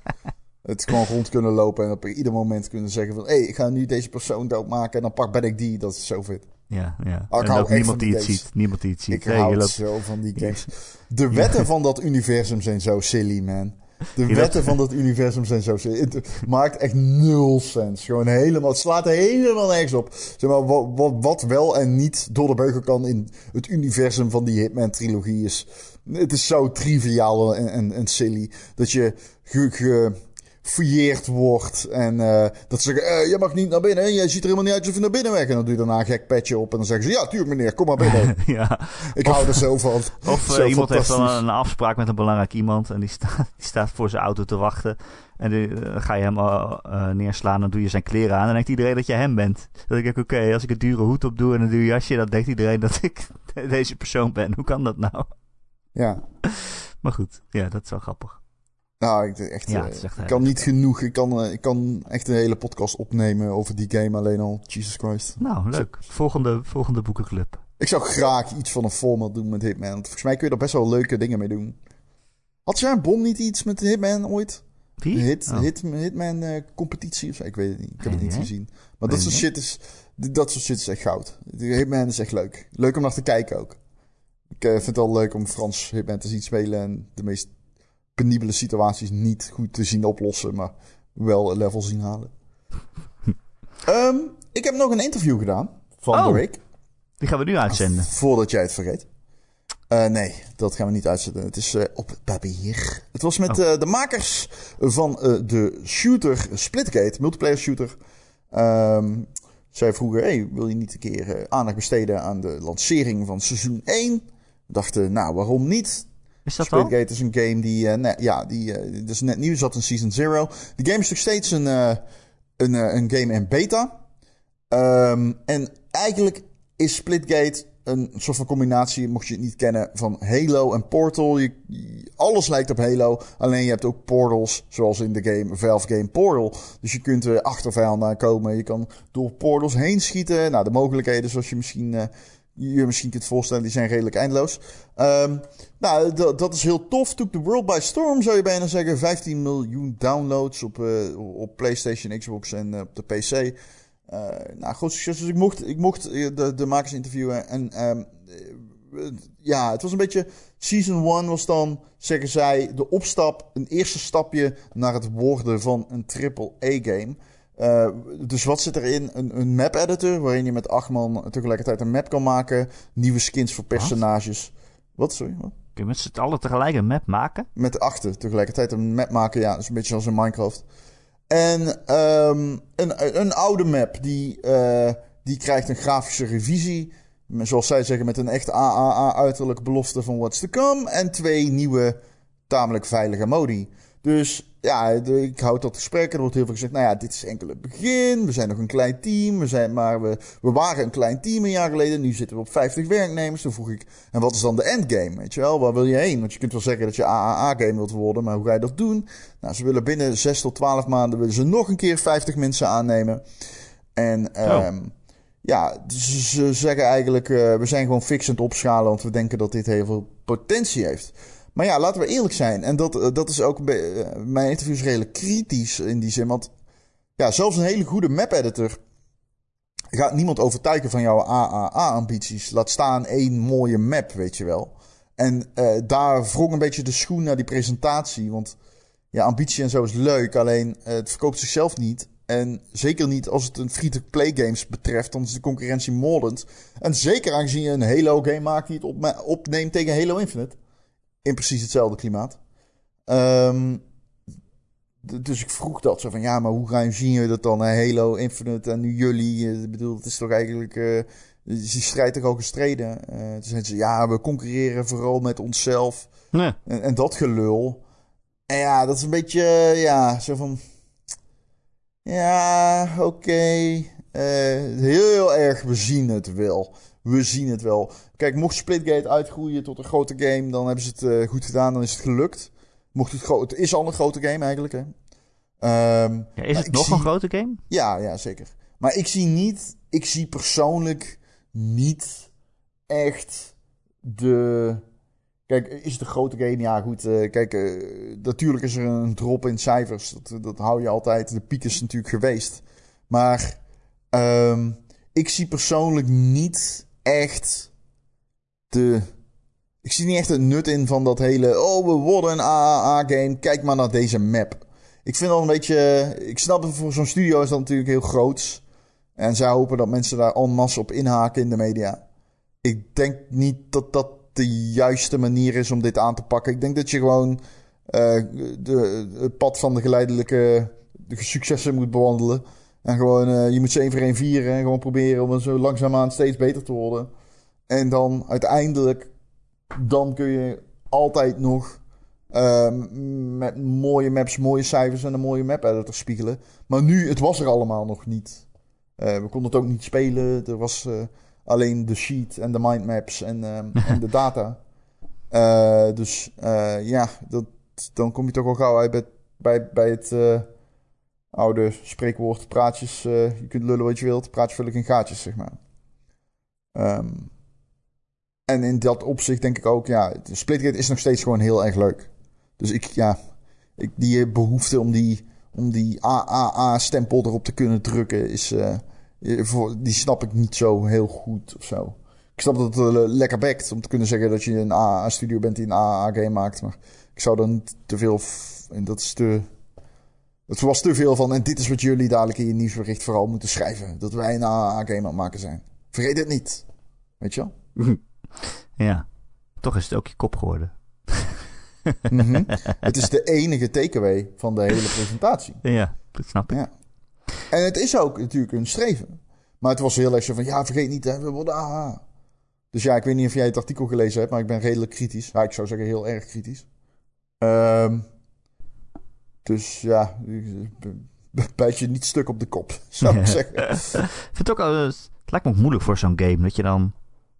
Speaker 2: Het gewoon rond kunnen lopen en op ieder moment kunnen zeggen van... hé, hey, ik ga nu deze persoon doodmaken en dan pak ben ik die. Dat is zo vet.
Speaker 1: Ja, ja.
Speaker 2: Ik
Speaker 1: en
Speaker 2: hou
Speaker 1: ook niemand die
Speaker 2: die
Speaker 1: het
Speaker 2: games.
Speaker 1: ziet. Niemand die het ziet.
Speaker 2: Ik
Speaker 1: Hey,
Speaker 2: hou
Speaker 1: loopt-
Speaker 2: zo van die games. De wetten van dat universum zijn zo silly, man. De wetten van dat universum zijn zo. Het maakt echt nul sens. Gewoon helemaal... Het slaat helemaal nergens op. Zeg maar, wat, wat, wat wel en niet door de beugel kan in het universum van die Hitman-trilogie is... Het is zo triviaal en, en, en silly. Dat je ge- gefouilleerd wordt. En eh, dat ze zeggen, eh, je mag niet naar binnen. Jij ziet er helemaal niet uit alsof je naar binnen weg. En dan doe je daarna een gek petje op. En dan zeggen ze, ja, tuurlijk meneer, kom maar binnen.
Speaker 1: ja.
Speaker 2: Ik hou er zo van.
Speaker 1: Of eh,
Speaker 2: Zo
Speaker 1: iemand heeft dan een afspraak met een belangrijk iemand en die, staat die staat voor zijn auto te wachten. En eh, ga je hem neerslaan, dan doe je zijn kleren aan. En dan denkt iedereen dat je hem bent. Dan denk ik, oké, als ik een dure hoed op doe en een duur jasje, dan denkt iedereen dat ik deze persoon ben. Hoe kan dat nou?
Speaker 2: Ja.
Speaker 1: Maar goed, ja, dat is wel grappig.
Speaker 2: Nou, ik, echt,
Speaker 1: Ja,
Speaker 2: eh,
Speaker 1: echt
Speaker 2: ik kan niet genoeg. Ik kan, eh, ik kan echt een hele podcast opnemen over die game alleen al. Jesus Christ.
Speaker 1: Nou, leuk. Volgende, volgende boekenclub.
Speaker 2: Ik zou graag iets van een format doen met Hitman. Want volgens mij kun je er best wel leuke dingen mee doen. Had jij een bom niet iets met Hitman ooit?
Speaker 1: Wie?
Speaker 2: Hit,
Speaker 1: Oh.
Speaker 2: hit, Hitman eh, competitie of zo? Ik weet het niet. Ik heb het niet gezien. Maar dat soort, shit is, dat soort shit is echt goud. Hitman is echt leuk. Leuk om naar te kijken ook. Ik eh, vind het al leuk om Frans Hitman te zien spelen. En de meest penibele situaties niet goed te zien oplossen. Maar wel een level zien halen. Ehm, ik heb nog een interview gedaan van
Speaker 1: Oh.
Speaker 2: de week.
Speaker 1: Die gaan we nu uitzenden.
Speaker 2: Voordat jij het vergeet. Eh, nee, dat gaan we niet uitzetten. Het is eh, op papier. Het was met
Speaker 1: Oh.
Speaker 2: eh, de makers van de shooter Splitgate, multiplayer shooter. Ehm, zij vroegen, hey, wil je niet een keer aandacht besteden aan de lancering van seizoen 1? We dachten, nou, waarom niet?
Speaker 1: Is dat al?
Speaker 2: Splitgate is een game die, eh, net, ja, die eh, dus net nieuw zat in Season Zero. De game is nog steeds een, eh, een, een game in beta. Ehm, en eigenlijk is Splitgate een soort van combinatie, mocht je het niet kennen, van Halo en Portal. Je, je- alles lijkt op Halo, alleen je hebt ook portals, zoals in de game Valve Game Portal. Dus je kunt er achter vijanden aankomen, je kan door portals heen schieten. Nou, de mogelijkheden, zoals je misschien, je misschien kunt voorstellen, die zijn redelijk eindeloos. Ehm, nou, dat, is heel tof. Took the world by storm, zou je bijna zeggen. 15 miljoen downloads op, eh, op PlayStation, Xbox en eh, op de PC. Eh, nou, groot succes. Dus ik mocht, ik mocht de, de makers interviewen. En ehm, eh, ja, het was een beetje... Season 1 was dan, zeggen zij, de opstap. Een eerste stapje naar het worden van een triple-A-game. Eh, dus wat zit erin? Een, een map editor, waarin je met acht man tegelijkertijd een map kan maken. Nieuwe skins voor personages. Wat, sorry? Wat?
Speaker 1: Kun je met z'n allen tegelijk een map maken?
Speaker 2: Met achter tegelijkertijd een map maken. Ja, dat is een beetje zoals in Minecraft. En ehm, een, een oude map die, eh, die krijgt een grafische revisie. Zoals zij zeggen, met een echt AAA-uiterlijke belofte van what's to come. En twee nieuwe, tamelijk veilige modi. Dus ja, ik houd dat gesprek. Er wordt heel veel gezegd, nou ja, dit is enkel het begin. We zijn nog een klein team. We zijn, maar we, we waren een klein team een jaar geleden. Nu zitten we op 50 werknemers. Toen vroeg ik, en wat is dan de endgame? Weet je wel, waar wil je heen? Want je kunt wel zeggen dat je AAA-game wilt worden, maar hoe ga je dat doen? Nou, ze willen binnen 6 tot 12 maanden willen ze nog een keer 50 mensen aannemen. En ehm, ja, ze zeggen eigenlijk, eh, we zijn gewoon fix aan het opschalen, want we denken dat dit heel veel potentie heeft. Maar ja, laten we eerlijk zijn. En dat, eh, dat is ook... eh, mijn interview is redelijk kritisch in die zin. Want ja, zelfs een hele goede map-editor... gaat niemand overtuigen van jouw AAA-ambities. Laat staan één mooie map, weet je wel. En eh, daar wrong een beetje de schoen naar die presentatie. Want ja, ambitie en zo is leuk. Alleen het verkoopt zichzelf niet. En zeker niet als het een free-to-play games betreft. Dan is de concurrentie moordend. En zeker aangezien je een Halo-game maakt die het opneemt tegen Halo Infinite. In precies hetzelfde klimaat. Ehm, dus ik vroeg dat zo van ja, maar hoe gaan zien je dat dan? hè? Halo Infinite en nu jullie. eh, Ik bedoel, het is toch eigenlijk. eh, is die strijd toch al gestreden? Eh toen zeiden ze ja, we concurreren vooral met onszelf.
Speaker 1: Nee.
Speaker 2: En, en dat gelul. En ja, dat is een beetje, eh, ja, zo van... Ja, oké. Eh, heel erg, we zien het wel. We zien het wel. Kijk, mocht Splitgate uitgroeien tot een grote game, dan hebben ze het eh, goed gedaan, dan is het gelukt. Mocht het groot, het is al een grote game eigenlijk, hè. Ehm,
Speaker 1: Ja, is het nog
Speaker 2: zie-
Speaker 1: een grote game?
Speaker 2: ja, ja, zeker. Maar ik zie niet, ik zie persoonlijk niet echt de. Kijk, is het een grote game? Ja, goed. eh, kijk, eh, natuurlijk is er een drop in cijfers. Dat, dat hou je altijd. De piek is natuurlijk geweest. Maar ehm, ik zie persoonlijk niet echt Ik zie niet echt het nut in van dat hele. Oh, we worden een AAA-game. Kijk maar naar deze map. Ik vind dat een beetje. Ik snap het voor zo'n studio is dat natuurlijk heel groots. En zij hopen dat mensen daar en masse op inhaken in de media. Ik denk niet dat dat de juiste manier is om dit aan te pakken. Ik denk dat je gewoon eh, de, het pad van de geleidelijke de successen moet bewandelen. En gewoon, eh, je moet ze één voor één vieren. En gewoon proberen om er zo langzaamaan steeds beter te worden. En dan uiteindelijk, dan kun je altijd nog ehm, met mooie maps, mooie cijfers en een mooie map editor spiegelen. Maar nu, het was er allemaal nog niet. Eh, we konden het ook niet spelen. Er was eh, alleen de sheet en de mindmaps en, ehm, en de data. Eh, dus ja, dat, dan kom je toch al gauw uit bij, bij, bij het oude spreekwoord praatjes. je kunt lullen wat je wilt, praatjes vul ik in gaatjes, zeg maar. Ehm, en in dat opzicht denk ik ook, ja, Splitgate is nog steeds gewoon heel erg leuk. Dus ik, ja, ik, die behoefte om die, om die AAA-stempel erop te kunnen drukken, is, eh, eh, voor, die snap ik niet zo heel goed of zo. Ik snap dat het eh, lekker bekt om te kunnen zeggen dat je een AAA-studio bent die een AAA-game maakt. Maar ik zou dan te veel. En dat is te. Het was te veel van. En dit is wat jullie dadelijk in je nieuwsbericht vooral moeten schrijven: dat wij een AAA-game aan het maken zijn. Vergeet het niet. Weet je wel?
Speaker 1: Ja. Toch is het ook je kop geworden.
Speaker 2: Mhm. Het is de enige takeaway van de hele presentatie.
Speaker 1: Ja, dat snap ik.
Speaker 2: Ja. En het is ook natuurlijk een streven. Maar het was heel erg zo van, ja, vergeet niet, hè, we worden AHA. Dus ja, ik weet niet of jij het artikel gelezen hebt, maar ik ben redelijk kritisch. Ja, ik zou zeggen heel erg kritisch. Ehm, dus ja, bijt je niet stuk op de kop, zou ik zeggen.
Speaker 1: Ik vind het ook het lijkt me ook moeilijk voor zo'n game. Dat je dan,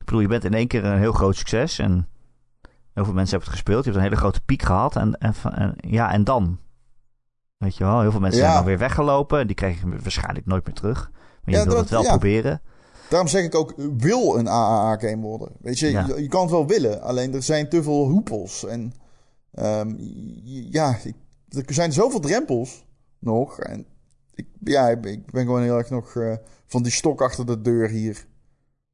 Speaker 1: bedoel, je bent in één keer een heel groot succes. En heel veel mensen hebben het gespeeld. Je hebt een hele grote piek gehad. En, en, ja, en dan? Weet je wel, heel veel mensen
Speaker 2: Ja.
Speaker 1: zijn dan weer weggelopen. En die krijg je waarschijnlijk nooit meer terug. Maar je
Speaker 2: Ja,
Speaker 1: wil het wel
Speaker 2: ja.
Speaker 1: proberen.
Speaker 2: Daarom zeg ik ook, wil een AAA-game worden. Weet je, je, je kan het wel willen, alleen er zijn te veel hoepels. En ehm, ja, er zijn zoveel drempels nog. En ik, ja, ik ben- ik ben gewoon heel erg nog eh, van die stok achter de deur hier.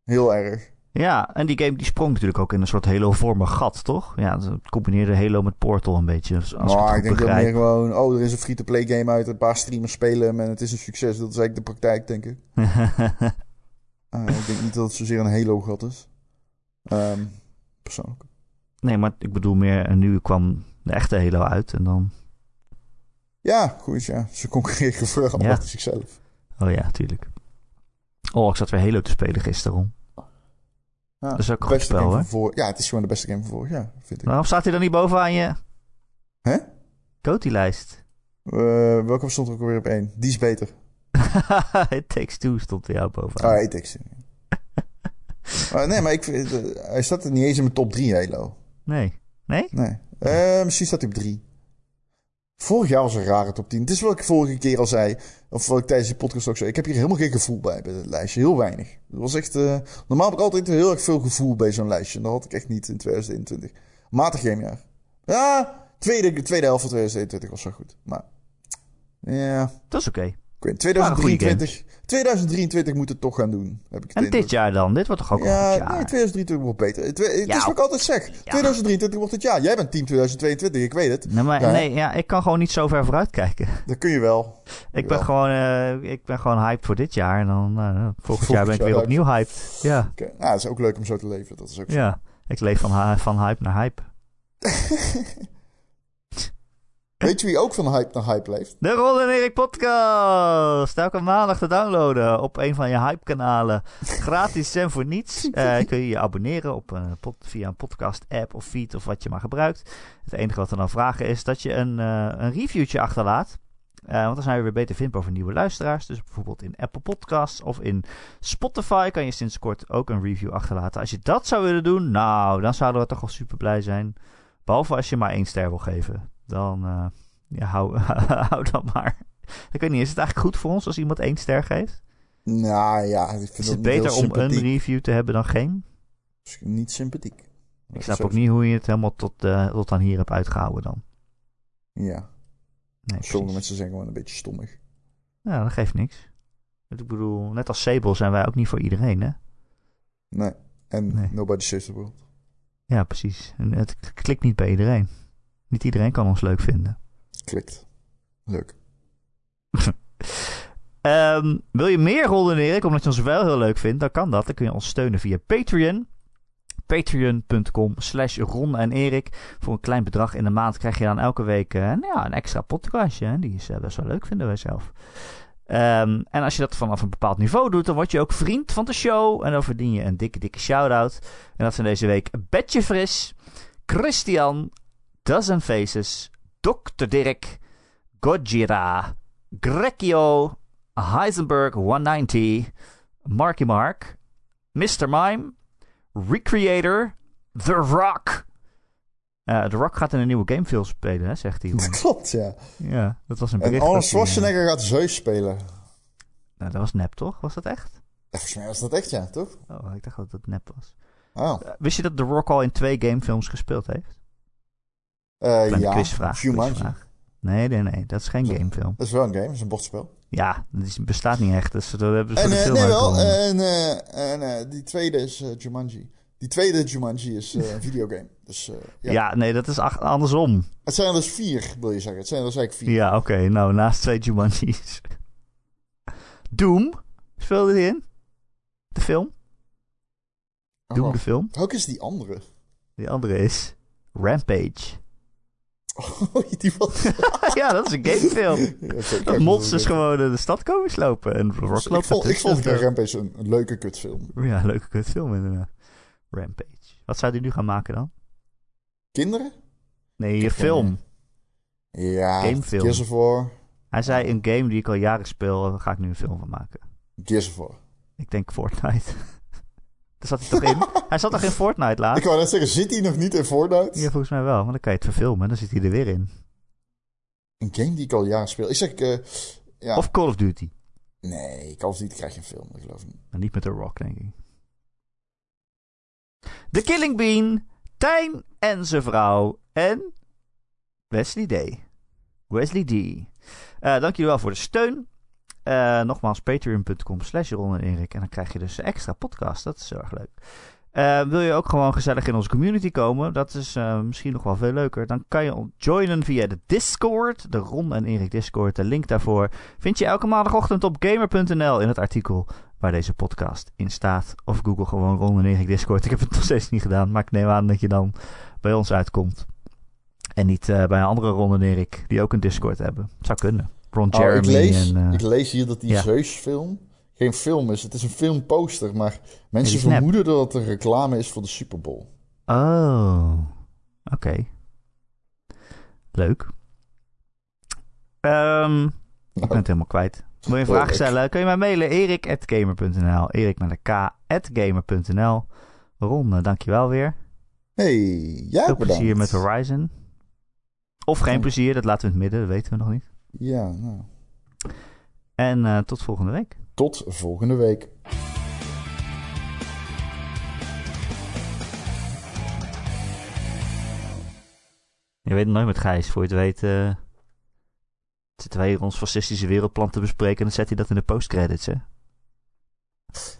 Speaker 2: Heel erg.
Speaker 1: Ja, en die game die sprong natuurlijk ook in een soort Halo-vormig gat, toch? Ja, het combineerde Halo met Portal een beetje. Als ik
Speaker 2: ik denk dat meer gewoon, oh, er is een free-to-play game uit, een paar streamers spelen hem en het is een succes. Dat is eigenlijk de praktijk, denk ik. Eh, ik denk niet dat het zozeer een Halo-gat is. Ehm, persoonlijk.
Speaker 1: nee, maar ik bedoel meer, en nu kwam de echte Halo uit. En dan,
Speaker 2: Ja, goed, ja. Ze concurreren vooral
Speaker 1: Ja.
Speaker 2: achter zichzelf.
Speaker 1: oh ja, tuurlijk. Oh, ik zat weer Halo te spelen gisteren. om.
Speaker 2: Ja,
Speaker 1: Dat is ook een goed
Speaker 2: beste
Speaker 1: spel,
Speaker 2: game
Speaker 1: hè?
Speaker 2: voor, Ja, het is gewoon de beste game van vorig jaar, vind ik.
Speaker 1: Waarom staat hij dan niet bovenaan je
Speaker 2: Hè?
Speaker 1: Coty-lijst?
Speaker 2: Eh, welke stond er ook alweer op één? Die is beter.
Speaker 1: It Takes Two stond er jou bovenaan.
Speaker 2: Ah, Apex. maar nee, maar ik, eh, hij staat er niet eens in mijn top 3, Halo.
Speaker 1: Nee. Nee?
Speaker 2: Nee. Eh, misschien staat hij op 3. Vorig jaar was een rare top 10. Het is wat ik vorige keer al zei. Of wat ik tijdens de podcast ook zei. Ik heb hier helemaal geen gevoel bij bij het lijstje. Heel weinig. Het was echt... eh, normaal heb ik altijd heel erg veel gevoel bij zo'n lijstje. Dat had ik echt niet in 2021. Matig gamejaar. Ja, tweede, tweede helft van 2021 was wel goed. Maar ja,
Speaker 1: Dat is oké. goede
Speaker 2: 2023, 2023 moet het toch gaan doen. Heb ik het
Speaker 1: En
Speaker 2: indruk.
Speaker 1: dit jaar dan? Dit wordt toch ook een
Speaker 2: Ja,
Speaker 1: goed jaar?
Speaker 2: nee, 2023 wordt beter. Het, het
Speaker 1: Ja.
Speaker 2: is wat ik altijd zeg. 2023 wordt het jaar. Jij bent team 2022, ik weet het.
Speaker 1: Nee, maar,
Speaker 2: Ja,
Speaker 1: nee ja, ik kan gewoon niet zo ver vooruit kijken.
Speaker 2: Dat kun je wel.
Speaker 1: Ik ben,
Speaker 2: Wel.
Speaker 1: gewoon, eh, ik ben gewoon hyped voor dit jaar. En dan eh, volgend,
Speaker 2: Volgend
Speaker 1: jaar ben ik weer
Speaker 2: hyped.
Speaker 1: opnieuw hyped. Ja,
Speaker 2: Oké. Nou, het is ook leuk om zo te leven. Dat is ook zo.
Speaker 1: ja. ik leef van, van hype naar hype.
Speaker 2: Weet je wie ook van hype naar hype leeft?
Speaker 1: De Ron en Erik podcast. Elke maandag te downloaden op een van je hype-kanalen. Gratis en voor niets. Eh, kun je je abonneren op een pod- via een podcast-app of feed of wat je maar gebruikt. Het enige wat we dan vragen is dat je een, eh, een reviewtje achterlaat. Eh, want dan zijn we weer beter vindbaar voor nieuwe luisteraars. Dus bijvoorbeeld in Apple Podcasts of in Spotify kan je sinds kort ook een review achterlaten. Als je dat zou willen doen, nou, dan zouden we toch wel super blij zijn. Behalve als je maar één ster wil geven. Dan, eh, ja, hou, hou dan maar. Ik weet niet, is het eigenlijk goed voor ons als iemand één ster geeft?
Speaker 2: Nou ja, ik vind
Speaker 1: Is
Speaker 2: het
Speaker 1: beter om een review te hebben dan geen?
Speaker 2: Misschien Niet sympathiek.
Speaker 1: Ik snap ook niet hoe je het helemaal tot, eh, tot aan hier hebt uitgehouden dan.
Speaker 2: Ja,
Speaker 1: Nee,
Speaker 2: sommige mensen zijn gewoon een beetje stommig.
Speaker 1: Ja, dat geeft niks. Ik bedoel, net als Sable zijn wij ook niet voor iedereen, hè?
Speaker 2: Nee. En
Speaker 1: Nee.
Speaker 2: nobody saves the world.
Speaker 1: Ja, precies. En het klikt niet bij iedereen. Niet iedereen kan ons leuk vinden.
Speaker 2: Klikt. Leuk.
Speaker 1: Ehm, wil je meer rollen, Erik, omdat je ons wel heel leuk vindt, dan kan dat. Dan kun je ons steunen via Patreon. Patreon.com slash Ron en Erik. Voor een klein bedrag in de maand krijg je dan elke week eh, nou ja, een extra podcastje. hè. Die is eh, best wel leuk, vinden wij zelf. Ehm, en als je dat vanaf een bepaald niveau doet, dan word je ook vriend van de show. En dan verdien je een dikke, dikke shout-out. En dat zijn deze week Betje Fris, Christian, Dozen Faces, Dr. Dirk, Gojira, Grekio, Heisenberg 190, Marky Mark, Mr. Mime, Recreator, The Rock. Eh The Rock gaat in een nieuwe gamefilm spelen, hè, zegt hij.
Speaker 2: Dat klopt, ja.
Speaker 1: ja, dat was een
Speaker 2: En
Speaker 1: bericht.
Speaker 2: Arnold
Speaker 1: dat hij, eh,
Speaker 2: Schwarzenegger gaat Zeus spelen.
Speaker 1: nou, dat was nep, toch? Was dat echt?
Speaker 2: Volgens mij was dat echt, ja, toch?
Speaker 1: Oh, ik dacht dat het nep was.
Speaker 2: Oh.
Speaker 1: Eh, wist je dat The Rock al in twee gamefilms gespeeld heeft?
Speaker 2: Eh,
Speaker 1: Kleine
Speaker 2: ja,
Speaker 1: quizvraag, quizvraag. Nee, nee, nee. Dat is geen gamefilm.
Speaker 2: Dat is wel een game, dat is een bordspel.
Speaker 1: Ja, dat is- bestaat niet echt. Dus dat hebben ze
Speaker 2: En
Speaker 1: de
Speaker 2: eh,
Speaker 1: film
Speaker 2: nee, wel. En, eh, en die tweede is Jumanji. Die tweede Jumanji is een videogame. Dus ja.
Speaker 1: ja. nee, dat is andersom.
Speaker 2: Het zijn er dus vier, wil je zeggen. Het zijn er dus eigenlijk vier.
Speaker 1: Ja, oké. Nou, naast twee Jumanji's. Doom speelde die in. De film.
Speaker 2: Oh,
Speaker 1: Doom
Speaker 2: wacht.
Speaker 1: de film.
Speaker 2: Welke is die andere?
Speaker 1: Die andere is Rampage.
Speaker 2: Oh, die was...
Speaker 1: ja, dat is een gamefilm.
Speaker 2: Ja,
Speaker 1: Dat monsters gewoon in de stad komen slopen. En Rock
Speaker 2: Dus ik vond, ik vond Rampage een, een leuke kutfilm.
Speaker 1: Ja, leuke kutfilm inderdaad. Rampage. Wat zou die nu gaan maken dan?
Speaker 2: Kinderen?
Speaker 1: Nee, je film.
Speaker 2: Ja,
Speaker 1: Gamefilm.
Speaker 2: Gears of War.
Speaker 1: Hij zei een game die ik al jaren speel, daar ga ik nu een film van maken.
Speaker 2: Gears of War.
Speaker 1: Ik denk Fortnite. Daar zat hij toch in? hij zat toch in Fortnite
Speaker 2: Ik
Speaker 1: laatst?
Speaker 2: wou net zeggen, zit hij nog niet in Fortnite?
Speaker 1: Ja, volgens mij wel. Maar dan kan je het verfilmen. Dan zit hij er weer in.
Speaker 2: Een game die ik al jaren speel. Ik zeg, eh, ja.
Speaker 1: Of Call of Duty.
Speaker 2: Nee, Call of Duty krijg je een film, ik geloof niet.
Speaker 1: Maar niet met The Rock, denk ik. The Killing Bean, Tijn en zijn vrouw en Wesley D. Wesley D. Eh dank jullie wel voor de steun. Eh, nogmaals, patreon.com slash en Erik. En dan krijg je dus extra podcast. Dat is heel erg leuk. Eh, wil je ook gewoon gezellig in onze community komen? Dat is eh, misschien nog wel veel leuker. Dan kan je joinen via de Discord. De Ron en Erik Discord. De link daarvoor vind je elke maandagochtend op gamer.nl in het artikel waar deze podcast in staat. Of Google gewoon Ron en Erik Discord. Ik heb het nog steeds niet gedaan, maar ik neem aan dat je dan bij ons uitkomt. En niet bij een andere Ron en Erik die ook een Discord hebben. Het zou kunnen. Ron
Speaker 2: Oh,
Speaker 1: Jeremy
Speaker 2: ik, lees,
Speaker 1: en... eh,
Speaker 2: ik lees hier dat die
Speaker 1: ja.
Speaker 2: Zeus-film geen film is. Het is een filmposter, maar mensen vermoeden dat het een reclame is voor de Super Bowl.
Speaker 1: Oh, oké. Leuk. Ehm, ik ben het helemaal kwijt. Wil je een vraag stellen? Kun je mij mailen? erik.gamer.nl Erik met een k, at gamer.nl Ron, eh, dankjewel weer.
Speaker 2: hey, ja,
Speaker 1: Veel
Speaker 2: bedankt.
Speaker 1: plezier met Horizon. Of geen plezier, dat laten we in het midden, dat weten we nog niet.
Speaker 2: Ja, nou.
Speaker 1: En eh, tot volgende week.
Speaker 2: Tot volgende week.
Speaker 1: Je weet het nooit met Gijs. Voor je het weet eh, zitten wij hier ons fascistische wereldplan te bespreken... en dan zet hij dat in de postcredits, hè?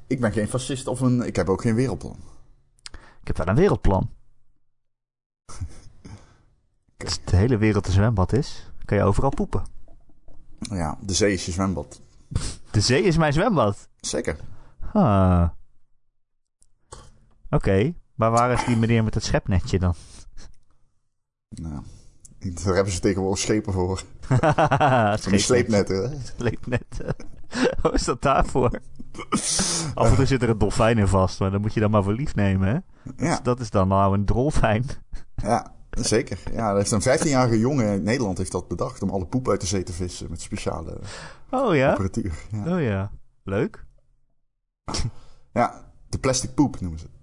Speaker 2: Ik ben geen fascist of een... Ik heb ook geen wereldplan.
Speaker 1: Ik heb wel een wereldplan. Als de hele wereld een zwembad is, kan je overal poepen.
Speaker 2: Ja, de zee is je zwembad.
Speaker 1: De zee is mijn zwembad.
Speaker 2: Zeker.
Speaker 1: Ah. Oké, maar waar is die meneer met het schepnetje dan?
Speaker 2: Nou, daar hebben ze tegenwoordig schepen voor. Die sleepnetten. hè?
Speaker 1: Sleepnetten. Wat is dat daarvoor? Af en toe zit er een dolfijn in vast, maar dan moet je dan maar voor lief nemen, hè?
Speaker 2: Ja,
Speaker 1: Dat is dan nou een drolfijn.
Speaker 2: ja, zeker. Ja, er heeft een 15-jarige jongen in Nederland heeft dat bedacht om alle poep uit de zee te vissen met speciale
Speaker 1: Oh ja?
Speaker 2: apparatuur. Ja.
Speaker 1: Oh ja. Leuk.
Speaker 2: ja, de plastic poep noemen ze het.